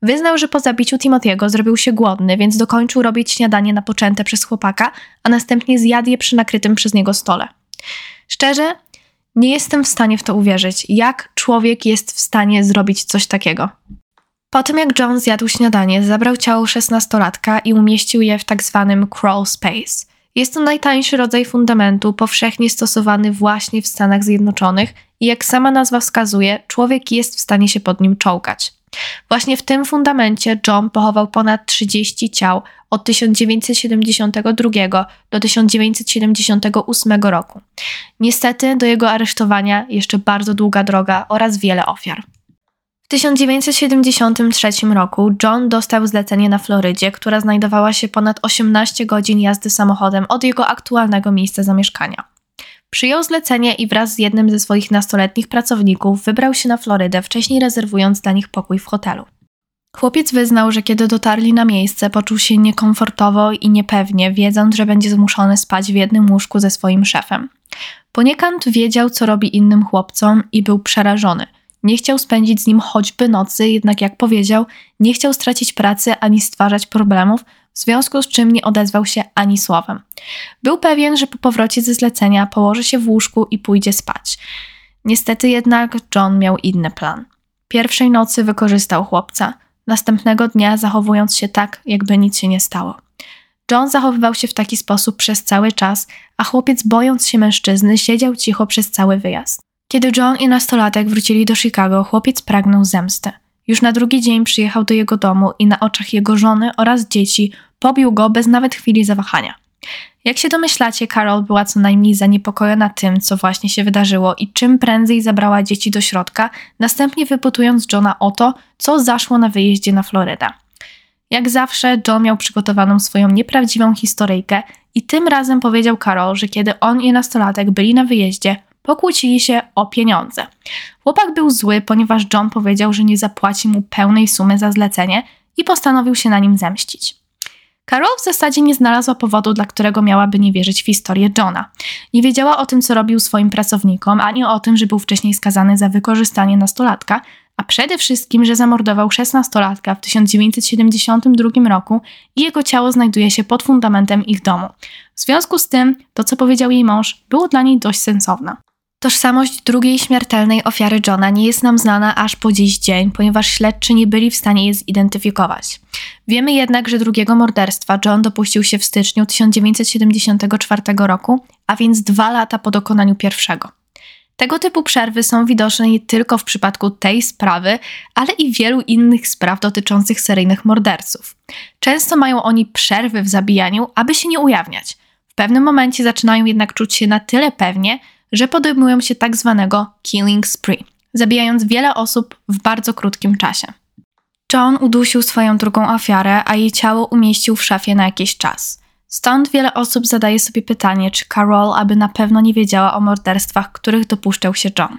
Wyznał, że po zabiciu Timothy'ego zrobił się głodny, więc dokończył robić śniadanie napoczęte przez chłopaka, a następnie zjadł je przy nakrytym przez niego stole. Szczerze, nie jestem w stanie w to uwierzyć, jak człowiek jest w stanie zrobić coś takiego. Po tym jak John zjadł śniadanie, zabrał ciało szesnastolatka i umieścił je w tak zwanym crawl space. Jest to najtańszy rodzaj fundamentu, powszechnie stosowany właśnie w Stanach Zjednoczonych i jak sama nazwa wskazuje, człowiek jest w stanie się pod nim czołgać. Właśnie w tym fundamencie John pochował ponad 30 ciał od 1972 do 1978 roku. Niestety do jego aresztowania jeszcze bardzo długa droga oraz wiele ofiar. W 1973 roku John dostał zlecenie na Florydzie, która znajdowała się ponad 18 godzin jazdy samochodem od jego aktualnego miejsca zamieszkania. Przyjął zlecenie i wraz z jednym ze swoich nastoletnich pracowników wybrał się na Florydę, wcześniej rezerwując dla nich pokój w hotelu. Chłopiec wyznał, że kiedy dotarli na miejsce, poczuł się niekomfortowo i niepewnie, wiedząc, że będzie zmuszony spać w jednym łóżku ze swoim szefem. Poniekąd wiedział, co robi innym chłopcom i był przerażony. Nie chciał spędzić z nim choćby nocy, jednak jak powiedział, nie chciał stracić pracy ani stwarzać problemów, w związku z czym nie odezwał się ani słowem. Był pewien, że po powrocie ze zlecenia położy się w łóżku i pójdzie spać. Niestety jednak John miał inny plan. Pierwszej nocy wykorzystał chłopca, następnego dnia zachowując się tak, jakby nic się nie stało. John zachowywał się w taki sposób przez cały czas, a chłopiec, bojąc się mężczyzny, siedział cicho przez cały wyjazd. Kiedy John i nastolatek wrócili do Chicago, chłopiec pragnął zemsty. Już na drugi dzień przyjechał do jego domu i na oczach jego żony oraz dzieci pobił go bez nawet chwili zawahania. Jak się domyślacie, Carol była co najmniej zaniepokojona tym, co właśnie się wydarzyło i czym prędzej zabrała dzieci do środka, następnie wypytując Johna o to, co zaszło na wyjeździe na Florydę. Jak zawsze, John miał przygotowaną swoją nieprawdziwą historyjkę i tym razem powiedział Carol, że kiedy on i nastolatek byli na wyjeździe, pokłócili się o pieniądze. Chłopak był zły, ponieważ John powiedział, że nie zapłaci mu pełnej sumy za zlecenie i postanowił się na nim zemścić. Carol w zasadzie nie znalazła powodu, dla którego miałaby nie wierzyć w historię Johna. Nie wiedziała o tym, co robił swoim pracownikom, ani o tym, że był wcześniej skazany za wykorzystanie nastolatka, a przede wszystkim, że zamordował szesnastolatka w 1972 roku i jego ciało znajduje się pod fundamentem ich domu. W związku z tym, to co powiedział jej mąż, było dla niej dość sensowne. Tożsamość drugiej śmiertelnej ofiary Johna nie jest nam znana aż po dziś dzień, ponieważ śledczy nie byli w stanie je zidentyfikować. Wiemy jednak, że drugiego morderstwa John dopuścił się w styczniu 1974 roku, a więc dwa lata po dokonaniu pierwszego. Tego typu przerwy są widoczne nie tylko w przypadku tej sprawy, ale i wielu innych spraw dotyczących seryjnych morderców. Często mają oni przerwy w zabijaniu, aby się nie ujawniać. W pewnym momencie zaczynają jednak czuć się na tyle pewnie, że podejmują się tak zwanego killing spree, zabijając wiele osób w bardzo krótkim czasie. John udusił swoją drugą ofiarę, a jej ciało umieścił w szafie na jakiś czas. Stąd wiele osób zadaje sobie pytanie, czy Carol aby na pewno nie wiedziała o morderstwach, których dopuszczał się John.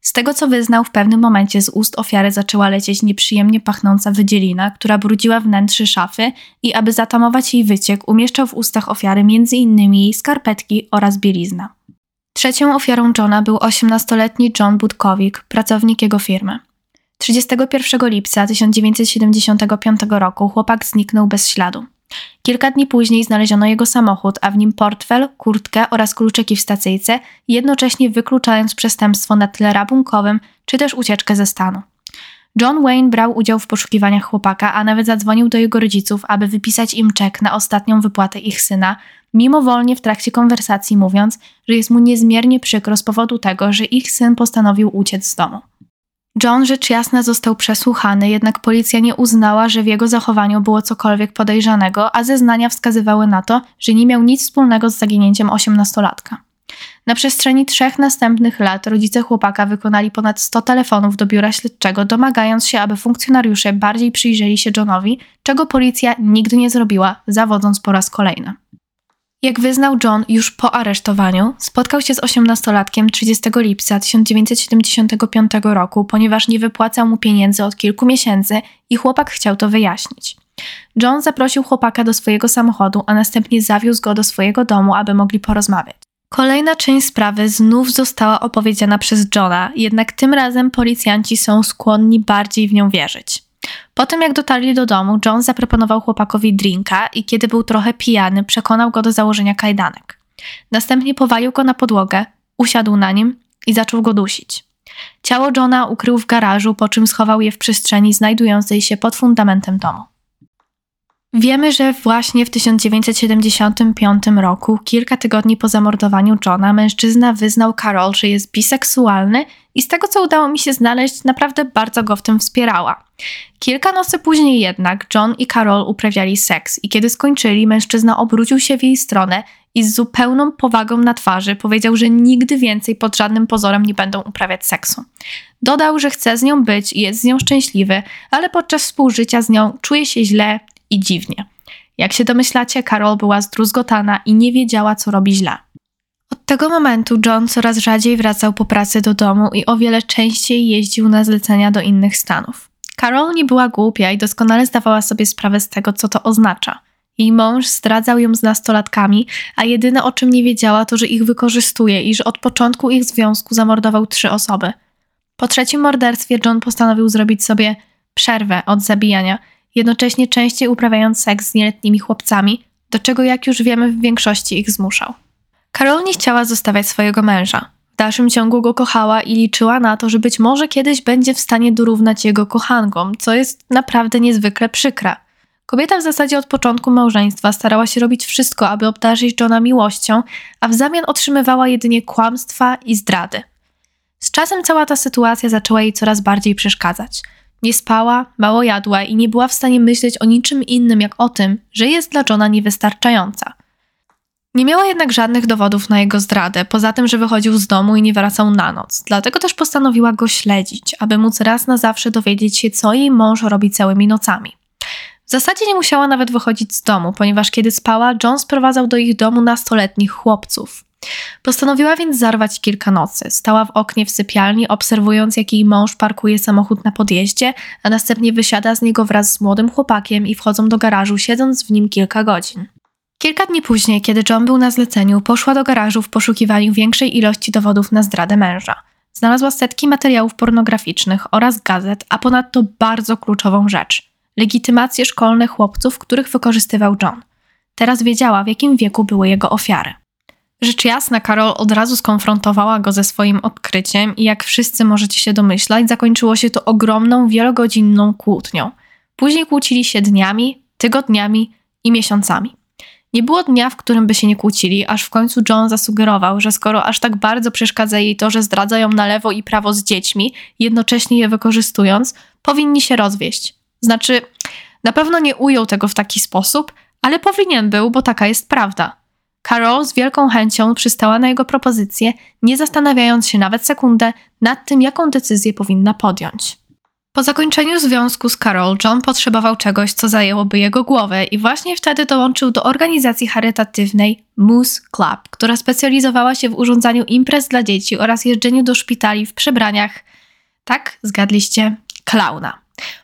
Z tego co wyznał, w pewnym momencie z ust ofiary zaczęła lecieć nieprzyjemnie pachnąca wydzielina, która brudziła wnętrze szafy i aby zatamować jej wyciek, umieszczał w ustach ofiary m.in. jej skarpetki oraz bielizna. Trzecią ofiarą Johna był 18-letni John Budkowik, pracownik jego firmy. 31 lipca 1975 roku chłopak zniknął bez śladu. Kilka dni później znaleziono jego samochód, a w nim portfel, kurtkę oraz kluczyki w stacyjce, jednocześnie wykluczając przestępstwo na tle rabunkowym czy też ucieczkę ze stanu. John Wayne brał udział w poszukiwaniach chłopaka, a nawet zadzwonił do jego rodziców, aby wypisać im czek na ostatnią wypłatę ich syna, mimowolnie w trakcie konwersacji mówiąc, że jest mu niezmiernie przykro z powodu tego, że ich syn postanowił uciec z domu. John rzecz jasna został przesłuchany, jednak policja nie uznała, że w jego zachowaniu było cokolwiek podejrzanego, a zeznania wskazywały na to, że nie miał nic wspólnego z zaginięciem osiemnastolatka. Na przestrzeni trzech następnych lat rodzice chłopaka wykonali ponad 100 telefonów do biura śledczego, domagając się, aby funkcjonariusze bardziej przyjrzeli się Johnowi, czego policja nigdy nie zrobiła, zawodząc po raz kolejny. Jak wyznał John już po aresztowaniu, spotkał się z osiemnastolatkiem 30 lipca 1975 roku, ponieważ nie wypłacał mu pieniędzy od kilku miesięcy i chłopak chciał to wyjaśnić. John zaprosił chłopaka do swojego samochodu, a następnie zawiózł go do swojego domu, aby mogli porozmawiać. Kolejna część sprawy znów została opowiedziana przez Johna, jednak tym razem policjanci są skłonni bardziej w nią wierzyć. Po tym jak dotarli do domu, John zaproponował chłopakowi drinka i kiedy był trochę pijany, przekonał go do założenia kajdanek. Następnie powalił go na podłogę, usiadł na nim i zaczął go dusić. Ciało Johna ukrył w garażu, po czym schował je w przestrzeni znajdującej się pod fundamentem domu. Wiemy, że właśnie w 1975 roku, kilka tygodni po zamordowaniu Johna, mężczyzna wyznał Carol, że jest biseksualny i z tego co udało mi się znaleźć, naprawdę bardzo go w tym wspierała. Kilka nocy później jednak John i Carol uprawiali seks i kiedy skończyli, mężczyzna obrócił się w jej stronę i z zupełną powagą na twarzy powiedział, że nigdy więcej pod żadnym pozorem nie będą uprawiać seksu. Dodał, że chce z nią być i jest z nią szczęśliwy, ale podczas współżycia z nią czuje się źle i dziwnie. Jak się domyślacie, Carol była zdruzgotana i nie wiedziała, co robi źle. Od tego momentu John coraz rzadziej wracał po pracy do domu i o wiele częściej jeździł na zlecenia do innych stanów. Carol nie była głupia i doskonale zdawała sobie sprawę z tego, co to oznacza. Jej mąż zdradzał ją z nastolatkami, a jedyne o czym nie wiedziała to, że ich wykorzystuje i że od początku ich związku zamordował trzy osoby. Po trzecim morderstwie John postanowił zrobić sobie przerwę od zabijania – jednocześnie częściej uprawiając seks z nieletnimi chłopcami, do czego jak już wiemy w większości ich zmuszał. Karol nie chciała zostawiać swojego męża. W dalszym ciągu go kochała i liczyła na to, że być może kiedyś będzie w stanie dorównać jego kochankom, co jest naprawdę niezwykle przykre. Kobieta w zasadzie od początku małżeństwa starała się robić wszystko, aby obdarzyć Johna miłością, a w zamian otrzymywała jedynie kłamstwa i zdrady. Z czasem cała ta sytuacja zaczęła jej coraz bardziej przeszkadzać – nie spała, mało jadła i nie była w stanie myśleć o niczym innym jak o tym, że jest dla Johna niewystarczająca. Nie miała jednak żadnych dowodów na jego zdradę, poza tym, że wychodził z domu i nie wracał na noc. Dlatego też postanowiła go śledzić, aby móc raz na zawsze dowiedzieć się, co jej mąż robi całymi nocami. W zasadzie nie musiała nawet wychodzić z domu, ponieważ kiedy spała, John sprowadzał do ich domu nastoletnich chłopców. Postanowiła więc zarwać kilka nocy. Stała w oknie w sypialni, obserwując, jak jej mąż parkuje samochód na podjeździe, a następnie wysiada z niego wraz z młodym chłopakiem i wchodzą do garażu, siedząc w nim kilka godzin. Kilka dni później, kiedy John był na zleceniu, poszła do garażu w poszukiwaniu większej ilości dowodów na zdradę męża. Znalazła setki materiałów pornograficznych oraz gazet, a ponadto bardzo kluczową rzecz legitymacje szkolne chłopców, których wykorzystywał John. Teraz wiedziała, w jakim wieku były jego ofiary. Rzecz jasna, Karol od razu skonfrontowała go ze swoim odkryciem i jak wszyscy możecie się domyślać, zakończyło się to ogromną, wielogodzinną kłótnią. Później kłócili się dniami, tygodniami i miesiącami. Nie było dnia, w którym by się nie kłócili, aż w końcu John zasugerował, że skoro aż tak bardzo przeszkadza jej to, że zdradza ją na lewo i prawo z dziećmi, jednocześnie je wykorzystując, powinni się rozwieść. Znaczy, na pewno nie ujął tego w taki sposób, ale powinien był, bo taka jest prawda. Carol z wielką chęcią przystała na jego propozycję, nie zastanawiając się nawet sekundę nad tym, jaką decyzję powinna podjąć. Po zakończeniu związku z Carol, John potrzebował czegoś, co zajęłoby jego głowę i właśnie wtedy dołączył do organizacji charytatywnej Moose Club, która specjalizowała się w urządzaniu imprez dla dzieci oraz jeżdżeniu do szpitali w przebraniach, tak, zgadliście, klauna.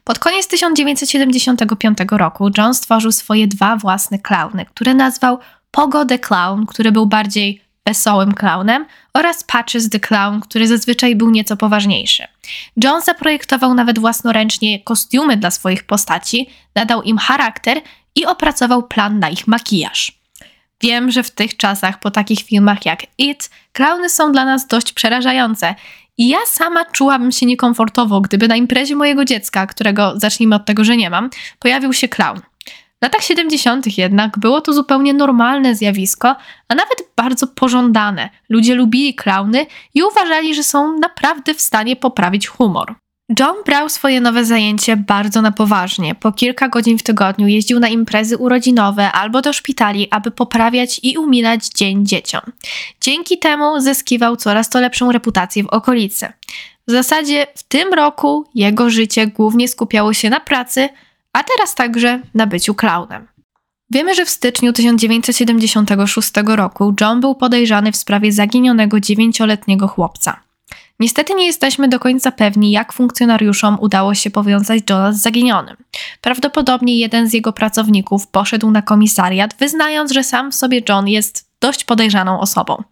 Pod koniec 1975 roku John stworzył swoje dwa własne klauny, które nazwał Pogo the Clown, który był bardziej wesołym clownem, oraz Patches the Clown, który zazwyczaj był nieco poważniejszy. John zaprojektował nawet własnoręcznie kostiumy dla swoich postaci, nadał im charakter i opracował plan na ich makijaż. Wiem, że w tych czasach, po takich filmach jak It, klauny są dla nas dość przerażające i ja sama czułabym się niekomfortowo, gdyby na imprezie mojego dziecka, którego zacznijmy od tego, że nie mam, pojawił się klaun. W latach 70. jednak było to zupełnie normalne zjawisko, a nawet bardzo pożądane. Ludzie lubili klauny i uważali, że są naprawdę w stanie poprawić humor. John brał swoje nowe zajęcie bardzo na poważnie. Po kilka godzin w tygodniu jeździł na imprezy urodzinowe albo do szpitali, aby poprawiać i umilać dzień dzieciom. Dzięki temu zyskiwał coraz to lepszą reputację w okolicy. W zasadzie w tym roku jego życie głównie skupiało się na pracy, a teraz także na byciu klaunem. Wiemy, że w styczniu 1976 roku John był podejrzany w sprawie zaginionego dziewięcioletniego chłopca. Niestety nie jesteśmy do końca pewni, jak funkcjonariuszom udało się powiązać Johna z zaginionym. Prawdopodobnie jeden z jego pracowników poszedł na komisariat, wyznając, że sam w sobie John jest dość podejrzaną osobą.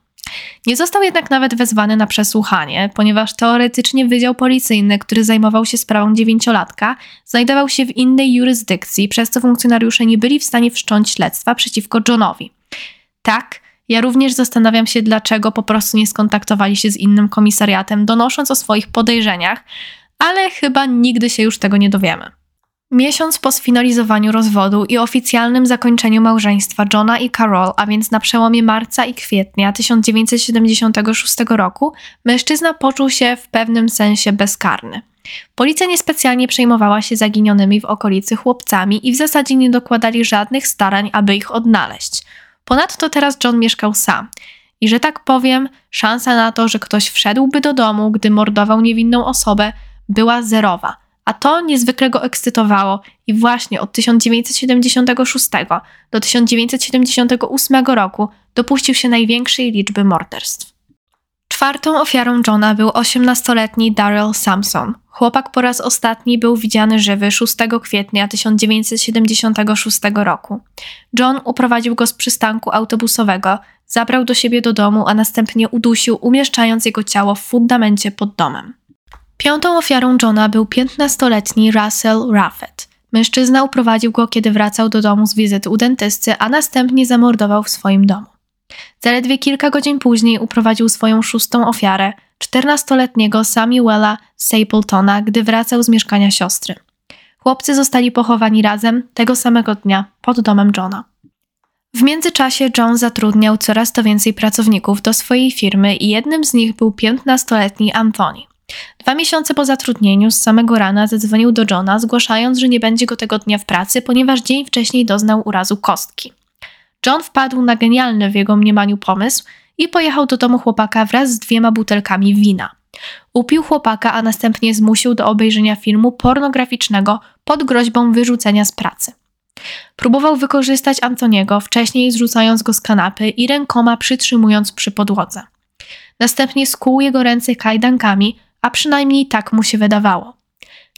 Nie został jednak nawet wezwany na przesłuchanie, ponieważ teoretycznie Wydział Policyjny, który zajmował się sprawą dziewięciolatka, znajdował się w innej jurysdykcji, przez co funkcjonariusze nie byli w stanie wszcząć śledztwa przeciwko Johnowi. Tak, ja również zastanawiam się, dlaczego po prostu nie skontaktowali się z innym komisariatem, donosząc o swoich podejrzeniach, ale chyba nigdy się już tego nie dowiemy. Miesiąc po sfinalizowaniu rozwodu i oficjalnym zakończeniu małżeństwa Johna i Carol, a więc na przełomie marca i kwietnia 1976 roku, mężczyzna poczuł się w pewnym sensie bezkarny. Policja niespecjalnie przejmowała się zaginionymi w okolicy chłopcami i w zasadzie nie dokładali żadnych starań, aby ich odnaleźć. Ponadto teraz John mieszkał sam. I że tak powiem, szansa na to, że ktoś wszedłby do domu, gdy mordował niewinną osobę, była zerowa. A to niezwykle go ekscytowało i właśnie od 1976 do 1978 roku dopuścił się największej liczby morderstw. Czwartą ofiarą Johna był 18-letni Daryl Sampson. Chłopak po raz ostatni był widziany żywy 6 kwietnia 1976 roku. John uprowadził go z przystanku autobusowego, zabrał do siebie do domu, a następnie udusił, umieszczając jego ciało w fundamencie pod domem. Piątą ofiarą Johna był 15-letni Russell Raffet. Mężczyzna uprowadził go, kiedy wracał do domu z wizyty u dentysty, a następnie zamordował w swoim domu. Zaledwie kilka godzin później uprowadził swoją szóstą ofiarę, 14-letniego Samuela Stapletona, gdy wracał z mieszkania siostry. Chłopcy zostali pochowani razem tego samego dnia pod domem Johna. W międzyczasie John zatrudniał coraz to więcej pracowników do swojej firmy i jednym z nich był 15-letni Anthony. Dwa miesiące po zatrudnieniu z samego rana zadzwonił do Johna, zgłaszając, że nie będzie go tego dnia w pracy, ponieważ dzień wcześniej doznał urazu kostki. John wpadł na genialny w jego mniemaniu pomysł i pojechał do domu chłopaka wraz z dwiema butelkami wina. Upił chłopaka, a następnie zmusił do obejrzenia filmu pornograficznego pod groźbą wyrzucenia z pracy. Próbował wykorzystać Antoniego, wcześniej zrzucając go z kanapy i rękoma przytrzymując przy podłodze. Następnie skłuł jego ręce kajdankami, a przynajmniej tak mu się wydawało.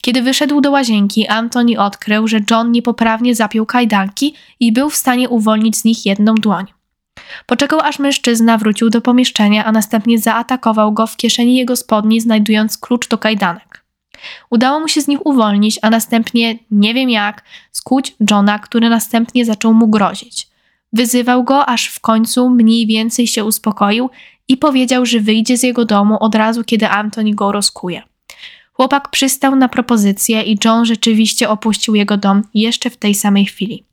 Kiedy wyszedł do łazienki, Antoni odkrył, że John niepoprawnie zapiął kajdanki i był w stanie uwolnić z nich jedną dłoń. Poczekał, aż mężczyzna wrócił do pomieszczenia, a następnie zaatakował go w kieszeni jego spodni, znajdując klucz do kajdanek. Udało mu się z nich uwolnić, a następnie, nie wiem jak, skuć Johna, który następnie zaczął mu grozić. Wyzywał go, aż w końcu mniej więcej się uspokoił i powiedział, że wyjdzie z jego domu od razu, kiedy Antoni go rozkuje. Chłopak przystał na propozycję i John rzeczywiście opuścił jego dom jeszcze w tej samej chwili.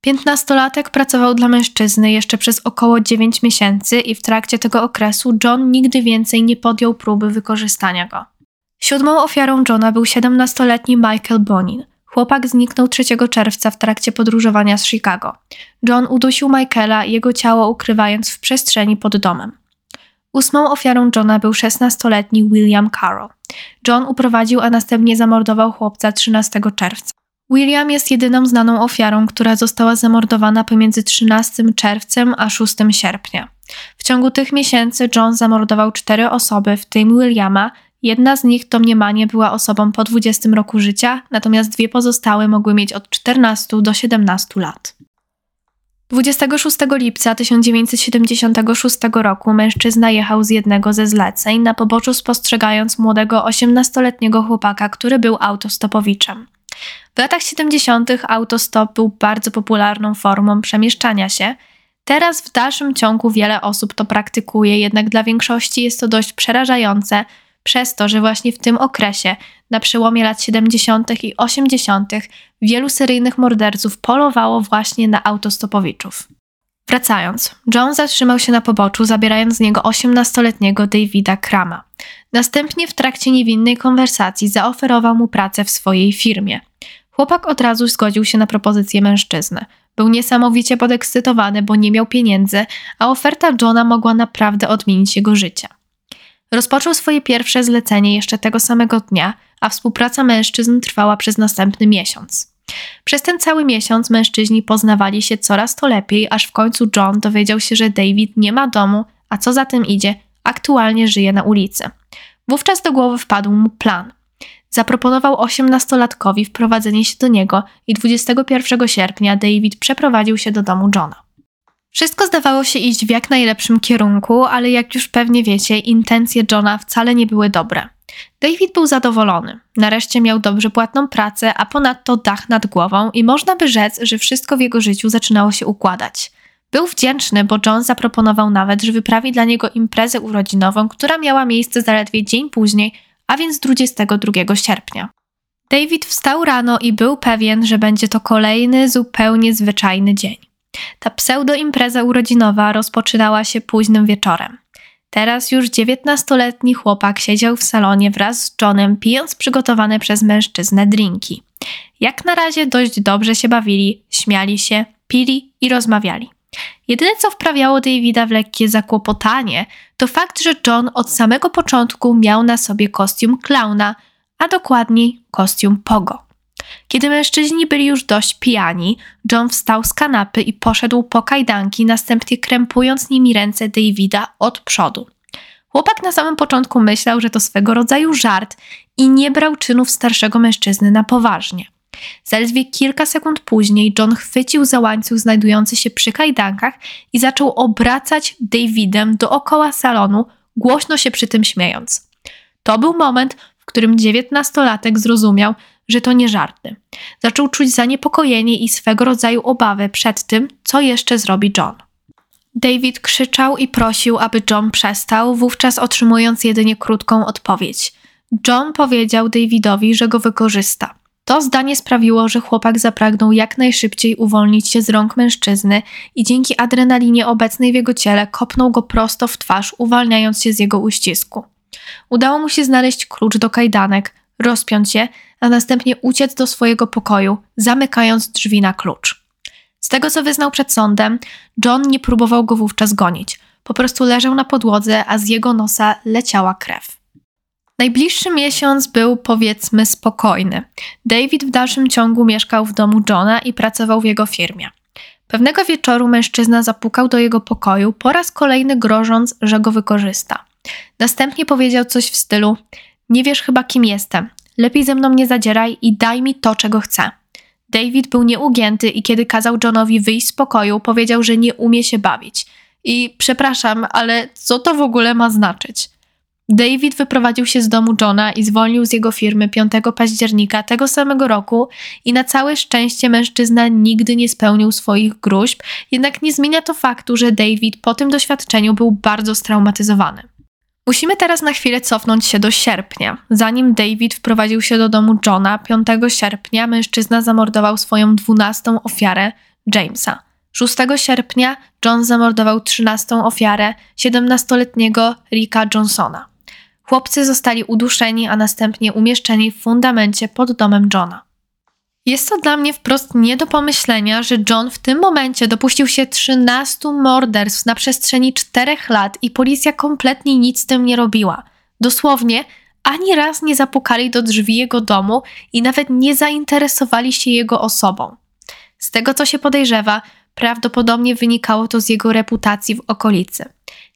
Piętnastolatek pracował dla mężczyzny jeszcze przez około 9 miesięcy i w trakcie tego okresu John nigdy więcej nie podjął próby wykorzystania go. Siódmą ofiarą Johna był 17-letni Michael Bonin. Chłopak zniknął 3 czerwca w trakcie podróżowania z Chicago. John udusił Michaela, jego ciało ukrywając w przestrzeni pod domem. Ósmą ofiarą Johna był 16-letni William Carroll. John uprowadził, a następnie zamordował chłopca 13 czerwca. William jest jedyną znaną ofiarą, która została zamordowana pomiędzy 13 czerwcem a 6 sierpnia. W ciągu tych miesięcy John zamordował cztery osoby, w tym Williama. Jedna z nich domniemanie była osobą po 20 roku życia, natomiast dwie pozostałe mogły mieć od 14 do 17 lat. 26 lipca 1976 roku mężczyzna jechał z jednego ze zleceń na poboczu spostrzegając młodego 18-letniego chłopaka, który był autostopowiczem. W latach 70. autostop był bardzo popularną formą przemieszczania się. Teraz w dalszym ciągu wiele osób to praktykuje, jednak dla większości jest to dość przerażające, przez to, że właśnie w tym okresie, na przełomie lat 70. i 80., wielu seryjnych morderców polowało właśnie na autostopowiczów. Wracając, John zatrzymał się na poboczu, zabierając z niego 18-letniego Davida Krama. Następnie w trakcie niewinnej konwersacji zaoferował mu pracę w swojej firmie. Chłopak od razu zgodził się na propozycję mężczyzny. Był niesamowicie podekscytowany, bo nie miał pieniędzy, a oferta Johna mogła naprawdę odmienić jego życie. Rozpoczął swoje pierwsze zlecenie jeszcze tego samego dnia, a współpraca mężczyzn trwała przez następny miesiąc. Przez ten cały miesiąc mężczyźni poznawali się coraz to lepiej, aż w końcu John dowiedział się, że David nie ma domu, a co za tym idzie, aktualnie żyje na ulicy. Wówczas do głowy wpadł mu plan. Zaproponował osiemnastolatkowi wprowadzenie się do niego i 21 sierpnia David przeprowadził się do domu Johna. Wszystko zdawało się iść w jak najlepszym kierunku, ale jak już pewnie wiecie, intencje Johna wcale nie były dobre. David był zadowolony. Nareszcie miał dobrze płatną pracę, a ponadto dach nad głową i można by rzec, że wszystko w jego życiu zaczynało się układać. Był wdzięczny, bo John zaproponował nawet, że wyprawi dla niego imprezę urodzinową, która miała miejsce zaledwie dzień później, a więc 22 sierpnia. David wstał rano i był pewien, że będzie to kolejny zupełnie zwyczajny dzień. Ta pseudo-impreza urodzinowa rozpoczynała się późnym wieczorem. Teraz już dziewiętnastoletni chłopak siedział w salonie wraz z Johnem, pijąc przygotowane przez mężczyznę drinki. Jak na razie dość dobrze się bawili, śmiali się, pili i rozmawiali. Jedyne co wprawiało Davida w lekkie zakłopotanie, to fakt, że John od samego początku miał na sobie kostium klauna, a dokładniej kostium pogo. Kiedy mężczyźni byli już dość pijani, John wstał z kanapy i poszedł po kajdanki, następnie krępując nimi ręce Davida od przodu. Chłopak na samym początku myślał, że to swego rodzaju żart i nie brał czynów starszego mężczyzny na poważnie. Zaledwie kilka sekund później John chwycił za łańcuch znajdujący się przy kajdankach i zaczął obracać Davidem dookoła salonu, głośno się przy tym śmiejąc. To był moment, w którym dziewiętnastolatek zrozumiał, że to nie żarty. Zaczął czuć zaniepokojenie i swego rodzaju obawę przed tym, co jeszcze zrobi John. David krzyczał i prosił, aby John przestał, wówczas otrzymując jedynie krótką odpowiedź. John powiedział Davidowi, że go wykorzysta. To zdanie sprawiło, że chłopak zapragnął jak najszybciej uwolnić się z rąk mężczyzny i dzięki adrenalinie obecnej w jego ciele kopnął go prosto w twarz, uwalniając się z jego uścisku. Udało mu się znaleźć klucz do kajdanek, rozpiąć je, a następnie uciec do swojego pokoju, zamykając drzwi na klucz. Z tego, co wyznał przed sądem, John nie próbował go wówczas gonić. Po prostu leżał na podłodze, a z jego nosa leciała krew. Najbliższy miesiąc był powiedzmy spokojny. David w dalszym ciągu mieszkał w domu Johna i pracował w jego firmie. Pewnego wieczoru mężczyzna zapukał do jego pokoju, po raz kolejny grożąc, że go wykorzysta. Następnie powiedział coś w stylu: Nie wiesz chyba, kim jestem. Lepiej ze mną nie zadzieraj i daj mi to, czego chcę. David był nieugięty i kiedy kazał Johnowi wyjść z pokoju, powiedział, że nie umie się bawić. I przepraszam, ale co to w ogóle ma znaczyć? David wyprowadził się z domu Johna i zwolnił z jego firmy 5 października tego samego roku i na całe szczęście mężczyzna nigdy nie spełnił swoich gruźb, jednak nie zmienia to faktu, że David po tym doświadczeniu był bardzo straumatyzowany. Musimy teraz na chwilę cofnąć się do sierpnia. Zanim David wprowadził się do domu Johna, 5 sierpnia mężczyzna zamordował swoją dwunastą ofiarę, Jamesa. 6 sierpnia John zamordował 13 ofiarę, 17-letniego Ricka Johnsona. Chłopcy zostali uduszeni, a następnie umieszczeni w fundamencie pod domem Johna. Jest to dla mnie wprost nie do pomyślenia, że John w tym momencie dopuścił się 13 morderstw na przestrzeni 4 lat i policja kompletnie nic z tym nie robiła. Dosłownie ani raz nie zapukali do drzwi jego domu i nawet nie zainteresowali się jego osobą. Z tego co się podejrzewa, prawdopodobnie wynikało to z jego reputacji w okolicy.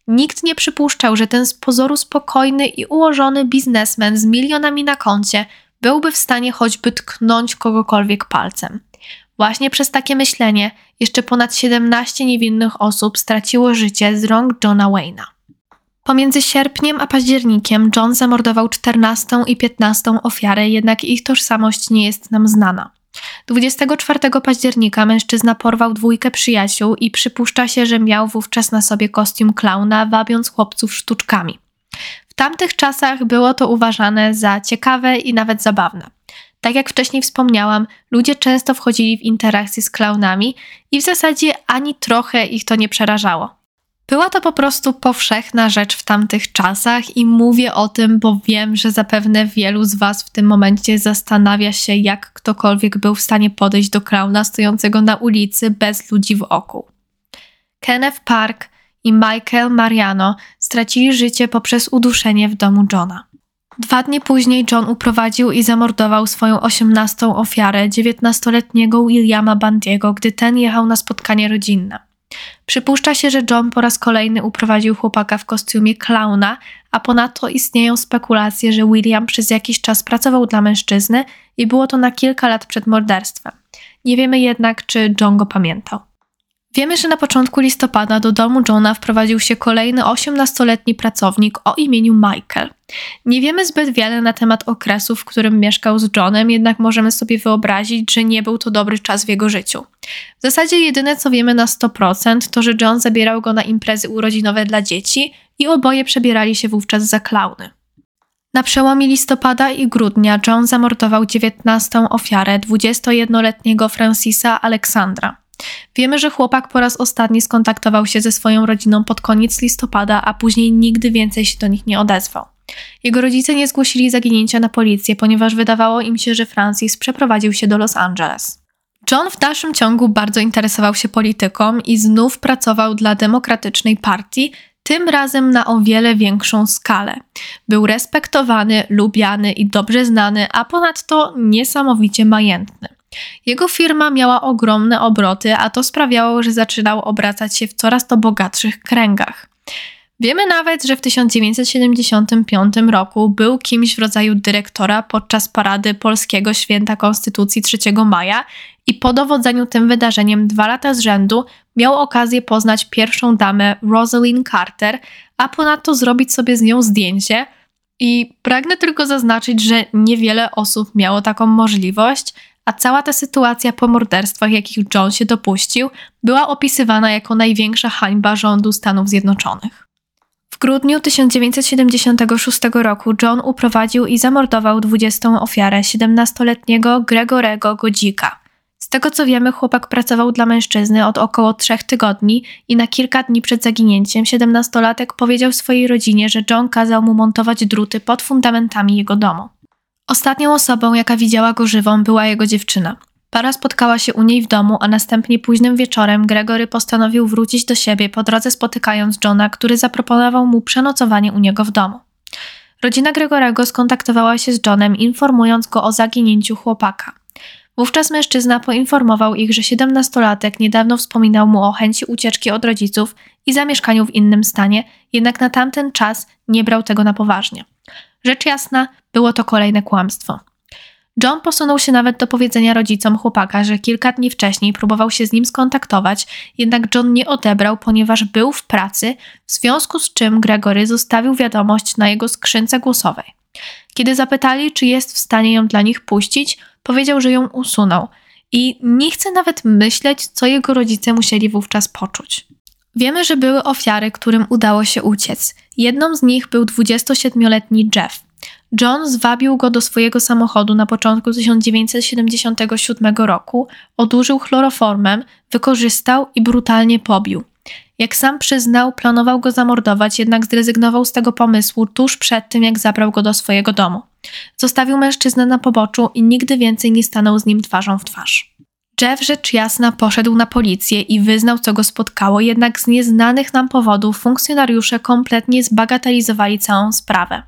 Nikt nie przypuszczał, że ten z pozoru spokojny i ułożony biznesmen z milionami na koncie byłby w stanie choćby tknąć kogokolwiek palcem. Właśnie przez takie myślenie jeszcze ponad 17 niewinnych osób straciło życie z rąk Johna Wayna. Pomiędzy sierpniem a październikiem John zamordował 14 i 15 ofiarę, jednak ich tożsamość nie jest nam znana. 24 października mężczyzna porwał dwójkę przyjaciół i przypuszcza się, że miał wówczas na sobie kostium klauna, wabiąc chłopców sztuczkami. W tamtych czasach było to uważane za ciekawe i nawet zabawne. Tak jak wcześniej wspomniałam, ludzie często wchodzili w interakcje z klaunami i w zasadzie ani trochę ich to nie przerażało. Była to po prostu powszechna rzecz w tamtych czasach i mówię o tym, bo wiem, że zapewne wielu z Was w tym momencie zastanawia się, jak ktokolwiek był w stanie podejść do klauna stojącego na ulicy bez ludzi wokół. Kenneth Park i Michael Mariano stracili życie poprzez uduszenie w domu Johna. Dwa dni później John uprowadził i zamordował swoją osiemnastą ofiarę, dziewiętnastoletniego Williama Bandiego, gdy ten jechał na spotkanie rodzinne. Przypuszcza się, że John po raz kolejny uprowadził chłopaka w kostiumie klauna, a ponadto istnieją spekulacje, że William przez jakiś czas pracował dla mężczyzny i było to na kilka lat przed morderstwem. Nie wiemy jednak, czy John go pamiętał. Wiemy, że na początku listopada do domu Johna wprowadził się kolejny 18-letni pracownik o imieniu Michael. Nie wiemy zbyt wiele na temat okresu, w którym mieszkał z Johnem, jednak możemy sobie wyobrazić, że nie był to dobry czas w jego życiu. W zasadzie jedyne co wiemy na 100% to, że John zabierał go na imprezy urodzinowe dla dzieci i oboje przebierali się wówczas za klauny. Na przełomie listopada i grudnia John zamordował 19 ofiarę 21-letniego Francisa Aleksandra. Wiemy, że chłopak po raz ostatni skontaktował się ze swoją rodziną pod koniec listopada, a później nigdy więcej się do nich nie odezwał. Jego rodzice nie zgłosili zaginięcia na policję, ponieważ wydawało im się, że Francis przeprowadził się do Los Angeles. John w dalszym ciągu bardzo interesował się polityką i znów pracował dla Demokratycznej Partii, tym razem na o wiele większą skalę. Był respektowany, lubiany i dobrze znany, a ponadto niesamowicie majętny. Jego firma miała ogromne obroty, a to sprawiało, że zaczynał obracać się w coraz to bogatszych kręgach. Wiemy nawet, że w 1975 roku był kimś w rodzaju dyrektora podczas parady Polskiego Święta Konstytucji 3 maja i po dowodzeniu tym wydarzeniem dwa lata z rzędu miał okazję poznać pierwszą damę Rosalind Carter, a ponadto zrobić sobie z nią zdjęcie. I pragnę tylko zaznaczyć, że niewiele osób miało taką możliwość, a cała ta sytuacja po morderstwach, jakich John się dopuścił, była opisywana jako największa hańba rządu Stanów Zjednoczonych. W grudniu 1976 roku John uprowadził i zamordował 20 ofiarę 17-letniego Gregorego Godzika. Z tego co wiemy, chłopak pracował dla mężczyzny od około trzech tygodni i na kilka dni przed zaginięciem 17-latek powiedział swojej rodzinie, że John kazał mu montować druty pod fundamentami jego domu. Ostatnią osobą, jaka widziała go żywą, była jego dziewczyna. Para spotkała się u niej w domu, a następnie późnym wieczorem Gregory postanowił wrócić do siebie, po drodze spotykając Johna, który zaproponował mu przenocowanie u niego w domu. Rodzina Gregorego skontaktowała się z Johnem, informując go o zaginięciu chłopaka. Wówczas mężczyzna poinformował ich, że siedemnastolatek niedawno wspominał mu o chęci ucieczki od rodziców i zamieszkaniu w innym stanie, jednak na tamten czas nie brał tego na poważnie. Rzecz jasna, było to kolejne kłamstwo. John posunął się nawet do powiedzenia rodzicom chłopaka, że kilka dni wcześniej próbował się z nim skontaktować, jednak John nie odebrał, ponieważ był w pracy, w związku z czym Gregory zostawił wiadomość na jego skrzynce głosowej. Kiedy zapytali, czy jest w stanie ją dla nich puścić, powiedział, że ją usunął i nie chce nawet myśleć, co jego rodzice musieli wówczas poczuć. Wiemy, że były ofiary, którym udało się uciec. Jedną z nich był 27-letni Jeff. John zwabił go do swojego samochodu na początku 1977 roku, odurzył chloroformem, wykorzystał i brutalnie pobił. Jak sam przyznał, planował go zamordować, jednak zrezygnował z tego pomysłu tuż przed tym, jak zabrał go do swojego domu. Zostawił mężczyznę na poboczu i nigdy więcej nie stanął z nim twarzą w twarz. Jeff rzecz jasna poszedł na policję i wyznał, co go spotkało, jednak z nieznanych nam powodów funkcjonariusze kompletnie zbagatelizowali całą sprawę.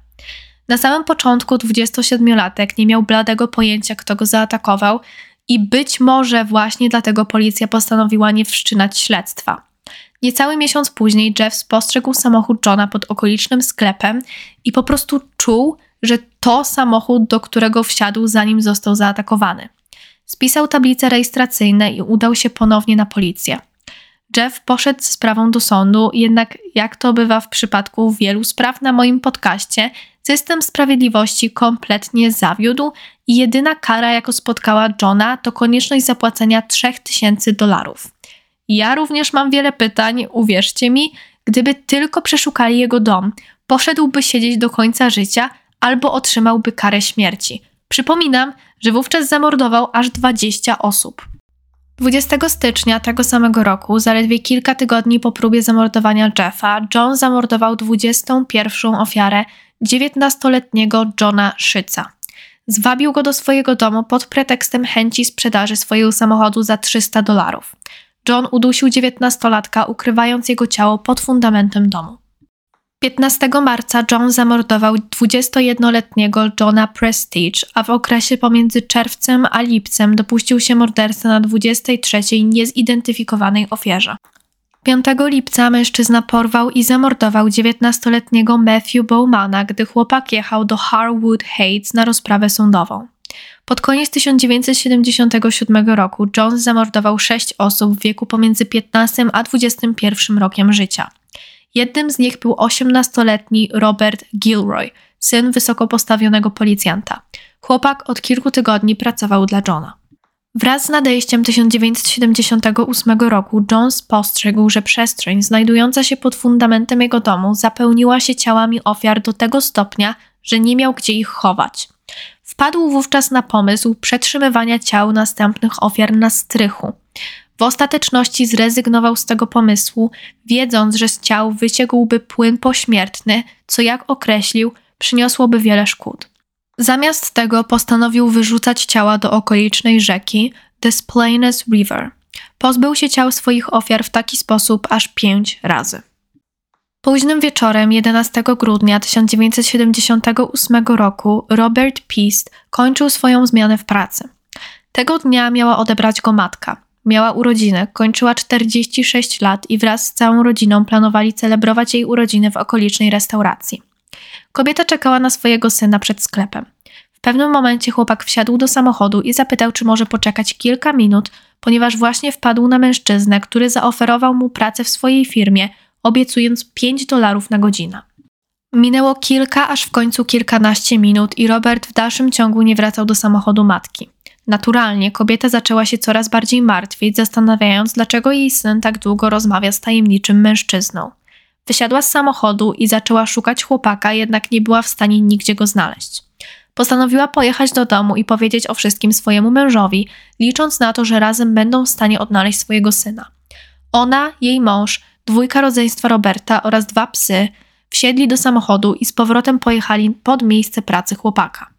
Na samym początku 27-latek nie miał bladego pojęcia, kto go zaatakował, i być może właśnie dlatego policja postanowiła nie wszczynać śledztwa. Niecały miesiąc później Jeff spostrzegł samochód Johna pod okolicznym sklepem i po prostu czuł, że to samochód, do którego wsiadł, zanim został zaatakowany. Spisał tablice rejestracyjne i udał się ponownie na policję. Jeff poszedł z sprawą do sądu, jednak jak to bywa w przypadku wielu spraw na moim podcaście, system sprawiedliwości kompletnie zawiódł i jedyna kara, jaką spotkała Johna, to konieczność zapłacenia 3000 dolarów. Ja również mam wiele pytań, uwierzcie mi, gdyby tylko przeszukali jego dom, poszedłby siedzieć do końca życia albo otrzymałby karę śmierci. Przypominam, że wówczas zamordował aż 20 osób. 20 stycznia tego samego roku, zaledwie kilka tygodni po próbie zamordowania Jeffa, John zamordował 21 ofiarę 19-letniego Johna Szyca. Zwabił go do swojego domu pod pretekstem chęci sprzedaży swojego samochodu za 300 dolarów. John udusił 19-latka, ukrywając jego ciało pod fundamentem domu. 15 marca John zamordował 21-letniego Johna Prestige, a w okresie pomiędzy czerwcem a lipcem dopuścił się morderstwa na 23 niezidentyfikowanej ofierze. 5 lipca mężczyzna porwał i zamordował 19-letniego Matthew Bowmana, gdy chłopak jechał do Harwood Heights na rozprawę sądową. Pod koniec 1977 roku Jones zamordował sześć osób w wieku pomiędzy 15 a 21 rokiem życia. Jednym z nich był 18-letni Robert Gilroy, syn wysoko postawionego policjanta. Chłopak od kilku tygodni pracował dla Johna. Wraz z nadejściem 1978 roku Jones spostrzegł, że przestrzeń znajdująca się pod fundamentem jego domu zapełniła się ciałami ofiar do tego stopnia, że nie miał gdzie ich chować. Wpadł wówczas na pomysł przetrzymywania ciał następnych ofiar na strychu. W ostateczności zrezygnował z tego pomysłu, wiedząc, że z ciał wyciekłby płyn pośmiertny, co jak określił, przyniosłoby wiele szkód. Zamiast tego postanowił wyrzucać ciała do okolicznej rzeki Des Plaines River. Pozbył się ciał swoich ofiar w taki sposób aż pięć razy. Późnym wieczorem 11 grudnia 1978 roku Robert Peast kończył swoją zmianę w pracy. Tego dnia miała odebrać go matka. Miała urodziny, kończyła 46 lat i wraz z całą rodziną planowali celebrować jej urodziny w okolicznej restauracji. Kobieta czekała na swojego syna przed sklepem. W pewnym momencie chłopak wsiadł do samochodu i zapytał, czy może poczekać kilka minut, ponieważ właśnie wpadł na mężczyznę, który zaoferował mu pracę w swojej firmie, obiecując 5 dolarów na godzinę. Minęło kilka, aż w końcu kilkanaście minut i Robert w dalszym ciągu nie wracał do samochodu matki. Naturalnie kobieta zaczęła się coraz bardziej martwić, zastanawiając, dlaczego jej syn tak długo rozmawia z tajemniczym mężczyzną. Wysiadła z samochodu i zaczęła szukać chłopaka, jednak nie była w stanie nigdzie go znaleźć. Postanowiła pojechać do domu i powiedzieć o wszystkim swojemu mężowi, licząc na to, że razem będą w stanie odnaleźć swojego syna. Ona, jej mąż, dwójka rodzeństwa Roberta oraz dwa psy wsiedli do samochodu i z powrotem pojechali pod miejsce pracy chłopaka.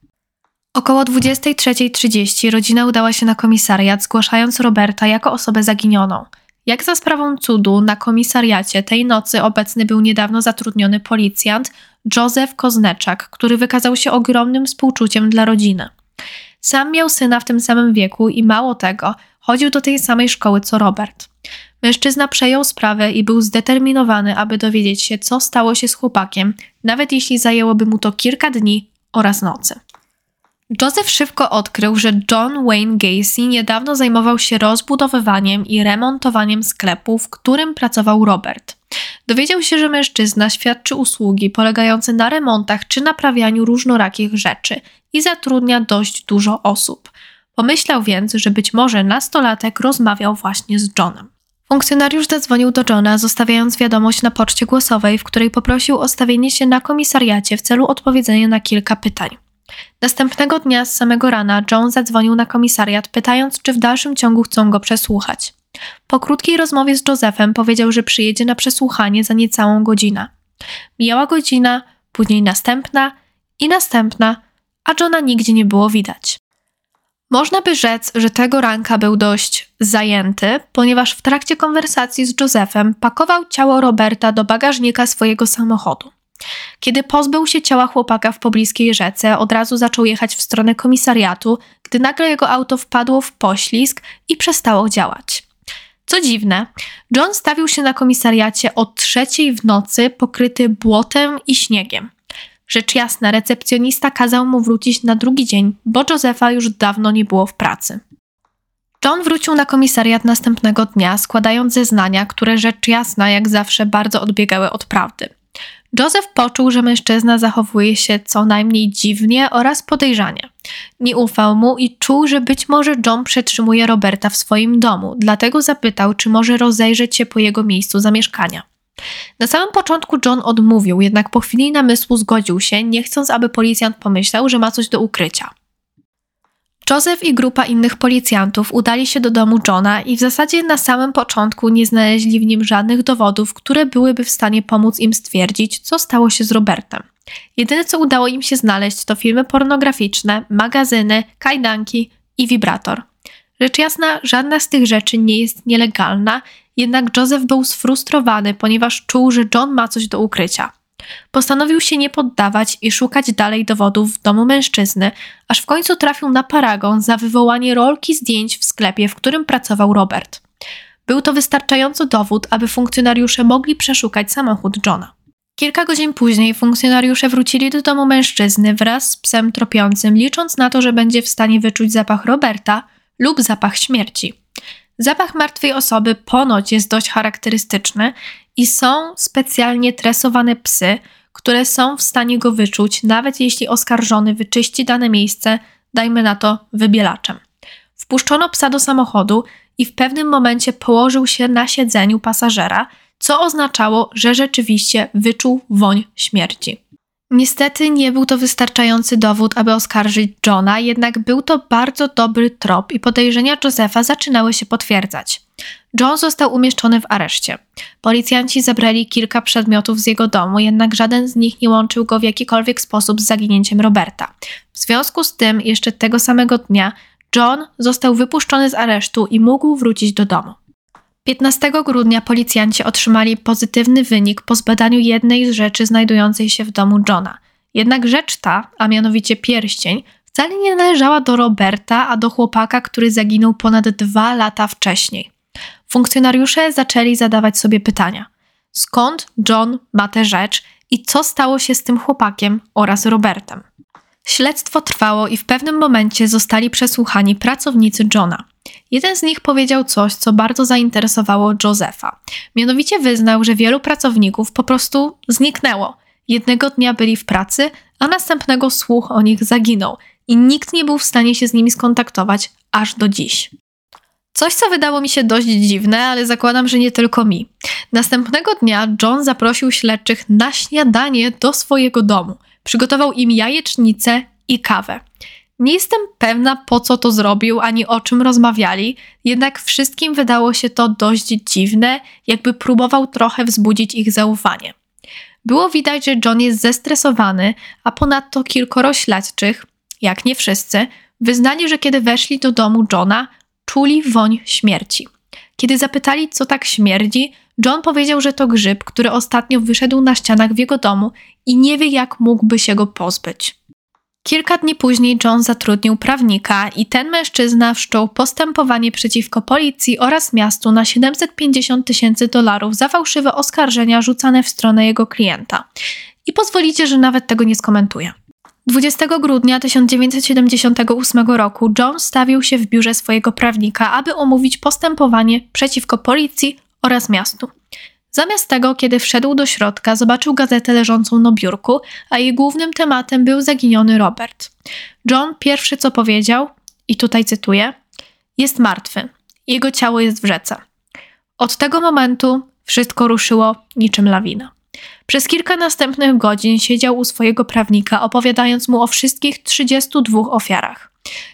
Około 23.30 rodzina udała się na komisariat, zgłaszając Roberta jako osobę zaginioną – jak za sprawą cudu na komisariacie tej nocy obecny był niedawno zatrudniony policjant Józef Kozneczak, który wykazał się ogromnym współczuciem dla rodziny. Sam miał syna w tym samym wieku i mało tego, chodził do tej samej szkoły co Robert. Mężczyzna przejął sprawę i był zdeterminowany, aby dowiedzieć się, co stało się z chłopakiem, nawet jeśli zajęłoby mu to kilka dni oraz nocy. Joseph szybko odkrył, że John Wayne Gacy niedawno zajmował się rozbudowywaniem i remontowaniem sklepu, w którym pracował Robert. Dowiedział się, że mężczyzna świadczy usługi polegające na remontach czy naprawianiu różnorakich rzeczy i zatrudnia dość dużo osób. Pomyślał więc, że być może nastolatek rozmawiał właśnie z Johnem. Funkcjonariusz zadzwonił do Johna, zostawiając wiadomość na poczcie głosowej, w której poprosił o stawienie się na komisariacie w celu odpowiedzenia na kilka pytań. Następnego dnia z samego rana John zadzwonił na komisariat, pytając, czy w dalszym ciągu chcą go przesłuchać. Po krótkiej rozmowie z Josephem powiedział, że przyjedzie na przesłuchanie za niecałą godzinę. Mijała godzina, później następna i następna, a Johna nigdzie nie było widać. Można by rzec, że tego ranka był dość zajęty, ponieważ w trakcie konwersacji z Josephem pakował ciało Roberta do bagażnika swojego samochodu. Kiedy pozbył się ciała chłopaka w pobliskiej rzece, od razu zaczął jechać w stronę komisariatu, gdy nagle jego auto wpadło w poślizg i przestało działać. Co dziwne, John stawił się na komisariacie o trzeciej w nocy, pokryty błotem i śniegiem. Rzecz jasna, recepcjonista kazał mu wrócić na drugi dzień, bo Josefa już dawno nie było w pracy. John wrócił na komisariat następnego dnia, składając zeznania, które rzecz jasna, jak zawsze, bardzo odbiegały od prawdy. Joseph poczuł, że mężczyzna zachowuje się co najmniej dziwnie oraz podejrzanie. Nie ufał mu i czuł, że być może John przetrzymuje Roberta w swoim domu, dlatego zapytał, czy może rozejrzeć się po jego miejscu zamieszkania. Na samym początku John odmówił, jednak po chwili namysłu zgodził się, nie chcąc, aby policjant pomyślał, że ma coś do ukrycia. Joseph i grupa innych policjantów udali się do domu Johna i w zasadzie na samym początku nie znaleźli w nim żadnych dowodów, które byłyby w stanie pomóc im stwierdzić, co stało się z Robertem. Jedyne co udało im się znaleźć to filmy pornograficzne, magazyny, kajdanki i wibrator. Rzecz jasna, żadna z tych rzeczy nie jest nielegalna, jednak Joseph był sfrustrowany, ponieważ czuł, że John ma coś do ukrycia. Postanowił się nie poddawać i szukać dalej dowodów w domu mężczyzny, aż w końcu trafił na paragon za wywołanie rolki zdjęć w sklepie, w którym pracował Robert. Był to wystarczający dowód, aby funkcjonariusze mogli przeszukać samochód Johna. Kilka godzin później funkcjonariusze wrócili do domu mężczyzny wraz z psem tropiącym, licząc na to, że będzie w stanie wyczuć zapach Roberta lub zapach śmierci. Zapach martwej osoby ponoć jest dość charakterystyczny i są specjalnie tresowane psy, które są w stanie go wyczuć, nawet jeśli oskarżony wyczyści dane miejsce, dajmy na to wybielaczem. Wpuszczono psa do samochodu i w pewnym momencie położył się na siedzeniu pasażera, co oznaczało, że rzeczywiście wyczuł woń śmierci. Niestety nie był to wystarczający dowód, aby oskarżyć Johna, jednak był to bardzo dobry trop i podejrzenia Josefa zaczynały się potwierdzać. John został umieszczony w areszcie. Policjanci zabrali kilka przedmiotów z jego domu, jednak żaden z nich nie łączył go w jakikolwiek sposób z zaginięciem Roberta. W związku z tym, jeszcze tego samego dnia, John został wypuszczony z aresztu i mógł wrócić do domu. 15 grudnia policjanci otrzymali pozytywny wynik po zbadaniu jednej z rzeczy znajdującej się w domu Johna. Jednak rzecz ta, a mianowicie pierścień, wcale nie należała do Roberta, a do chłopaka, który zaginął ponad dwa lata wcześniej. Funkcjonariusze zaczęli zadawać sobie pytania: skąd John ma tę rzecz i co stało się z tym chłopakiem oraz Robertem? Śledztwo trwało i w pewnym momencie zostali przesłuchani pracownicy Johna. Jeden z nich powiedział coś, co bardzo zainteresowało Josefa. Mianowicie wyznał, że wielu pracowników po prostu zniknęło. Jednego dnia byli w pracy, a następnego słuch o nich zaginął i nikt nie był w stanie się z nimi skontaktować aż do dziś. Coś, co wydało mi się dość dziwne, ale zakładam, że nie tylko mi. Następnego dnia John zaprosił śledczych na śniadanie do swojego domu. Przygotował im jajecznicę i kawę. Nie jestem pewna, po co to zrobił, ani o czym rozmawiali, jednak wszystkim wydało się to dość dziwne, jakby próbował trochę wzbudzić ich zaufanie. Było widać, że John jest zestresowany, a ponadto kilkoro śledczych, jak nie wszyscy, wyznali, że kiedy weszli do domu Johna, czuli woń śmierci. Kiedy zapytali, co tak śmierdzi, John powiedział, że to grzyb, który ostatnio wyszedł na ścianach w jego domu i nie wie, jak mógłby się go pozbyć. Kilka dni później John zatrudnił prawnika i ten mężczyzna wszczął postępowanie przeciwko policji oraz miastu na 750 tysięcy dolarów za fałszywe oskarżenia rzucane w stronę jego klienta. I pozwolicie, że nawet tego nie skomentuję. 20 grudnia 1978 roku John stawił się w biurze swojego prawnika, aby omówić postępowanie przeciwko policji oraz miastu. Zamiast tego, kiedy wszedł do środka, zobaczył gazetę leżącą na biurku, a jej głównym tematem był zaginiony Robert. John pierwszy co powiedział, i tutaj cytuję: Jest martwy. Jego ciało jest w rzece. Od tego momentu wszystko ruszyło niczym lawina. Przez kilka następnych godzin siedział u swojego prawnika, opowiadając mu o wszystkich 32 ofiarach.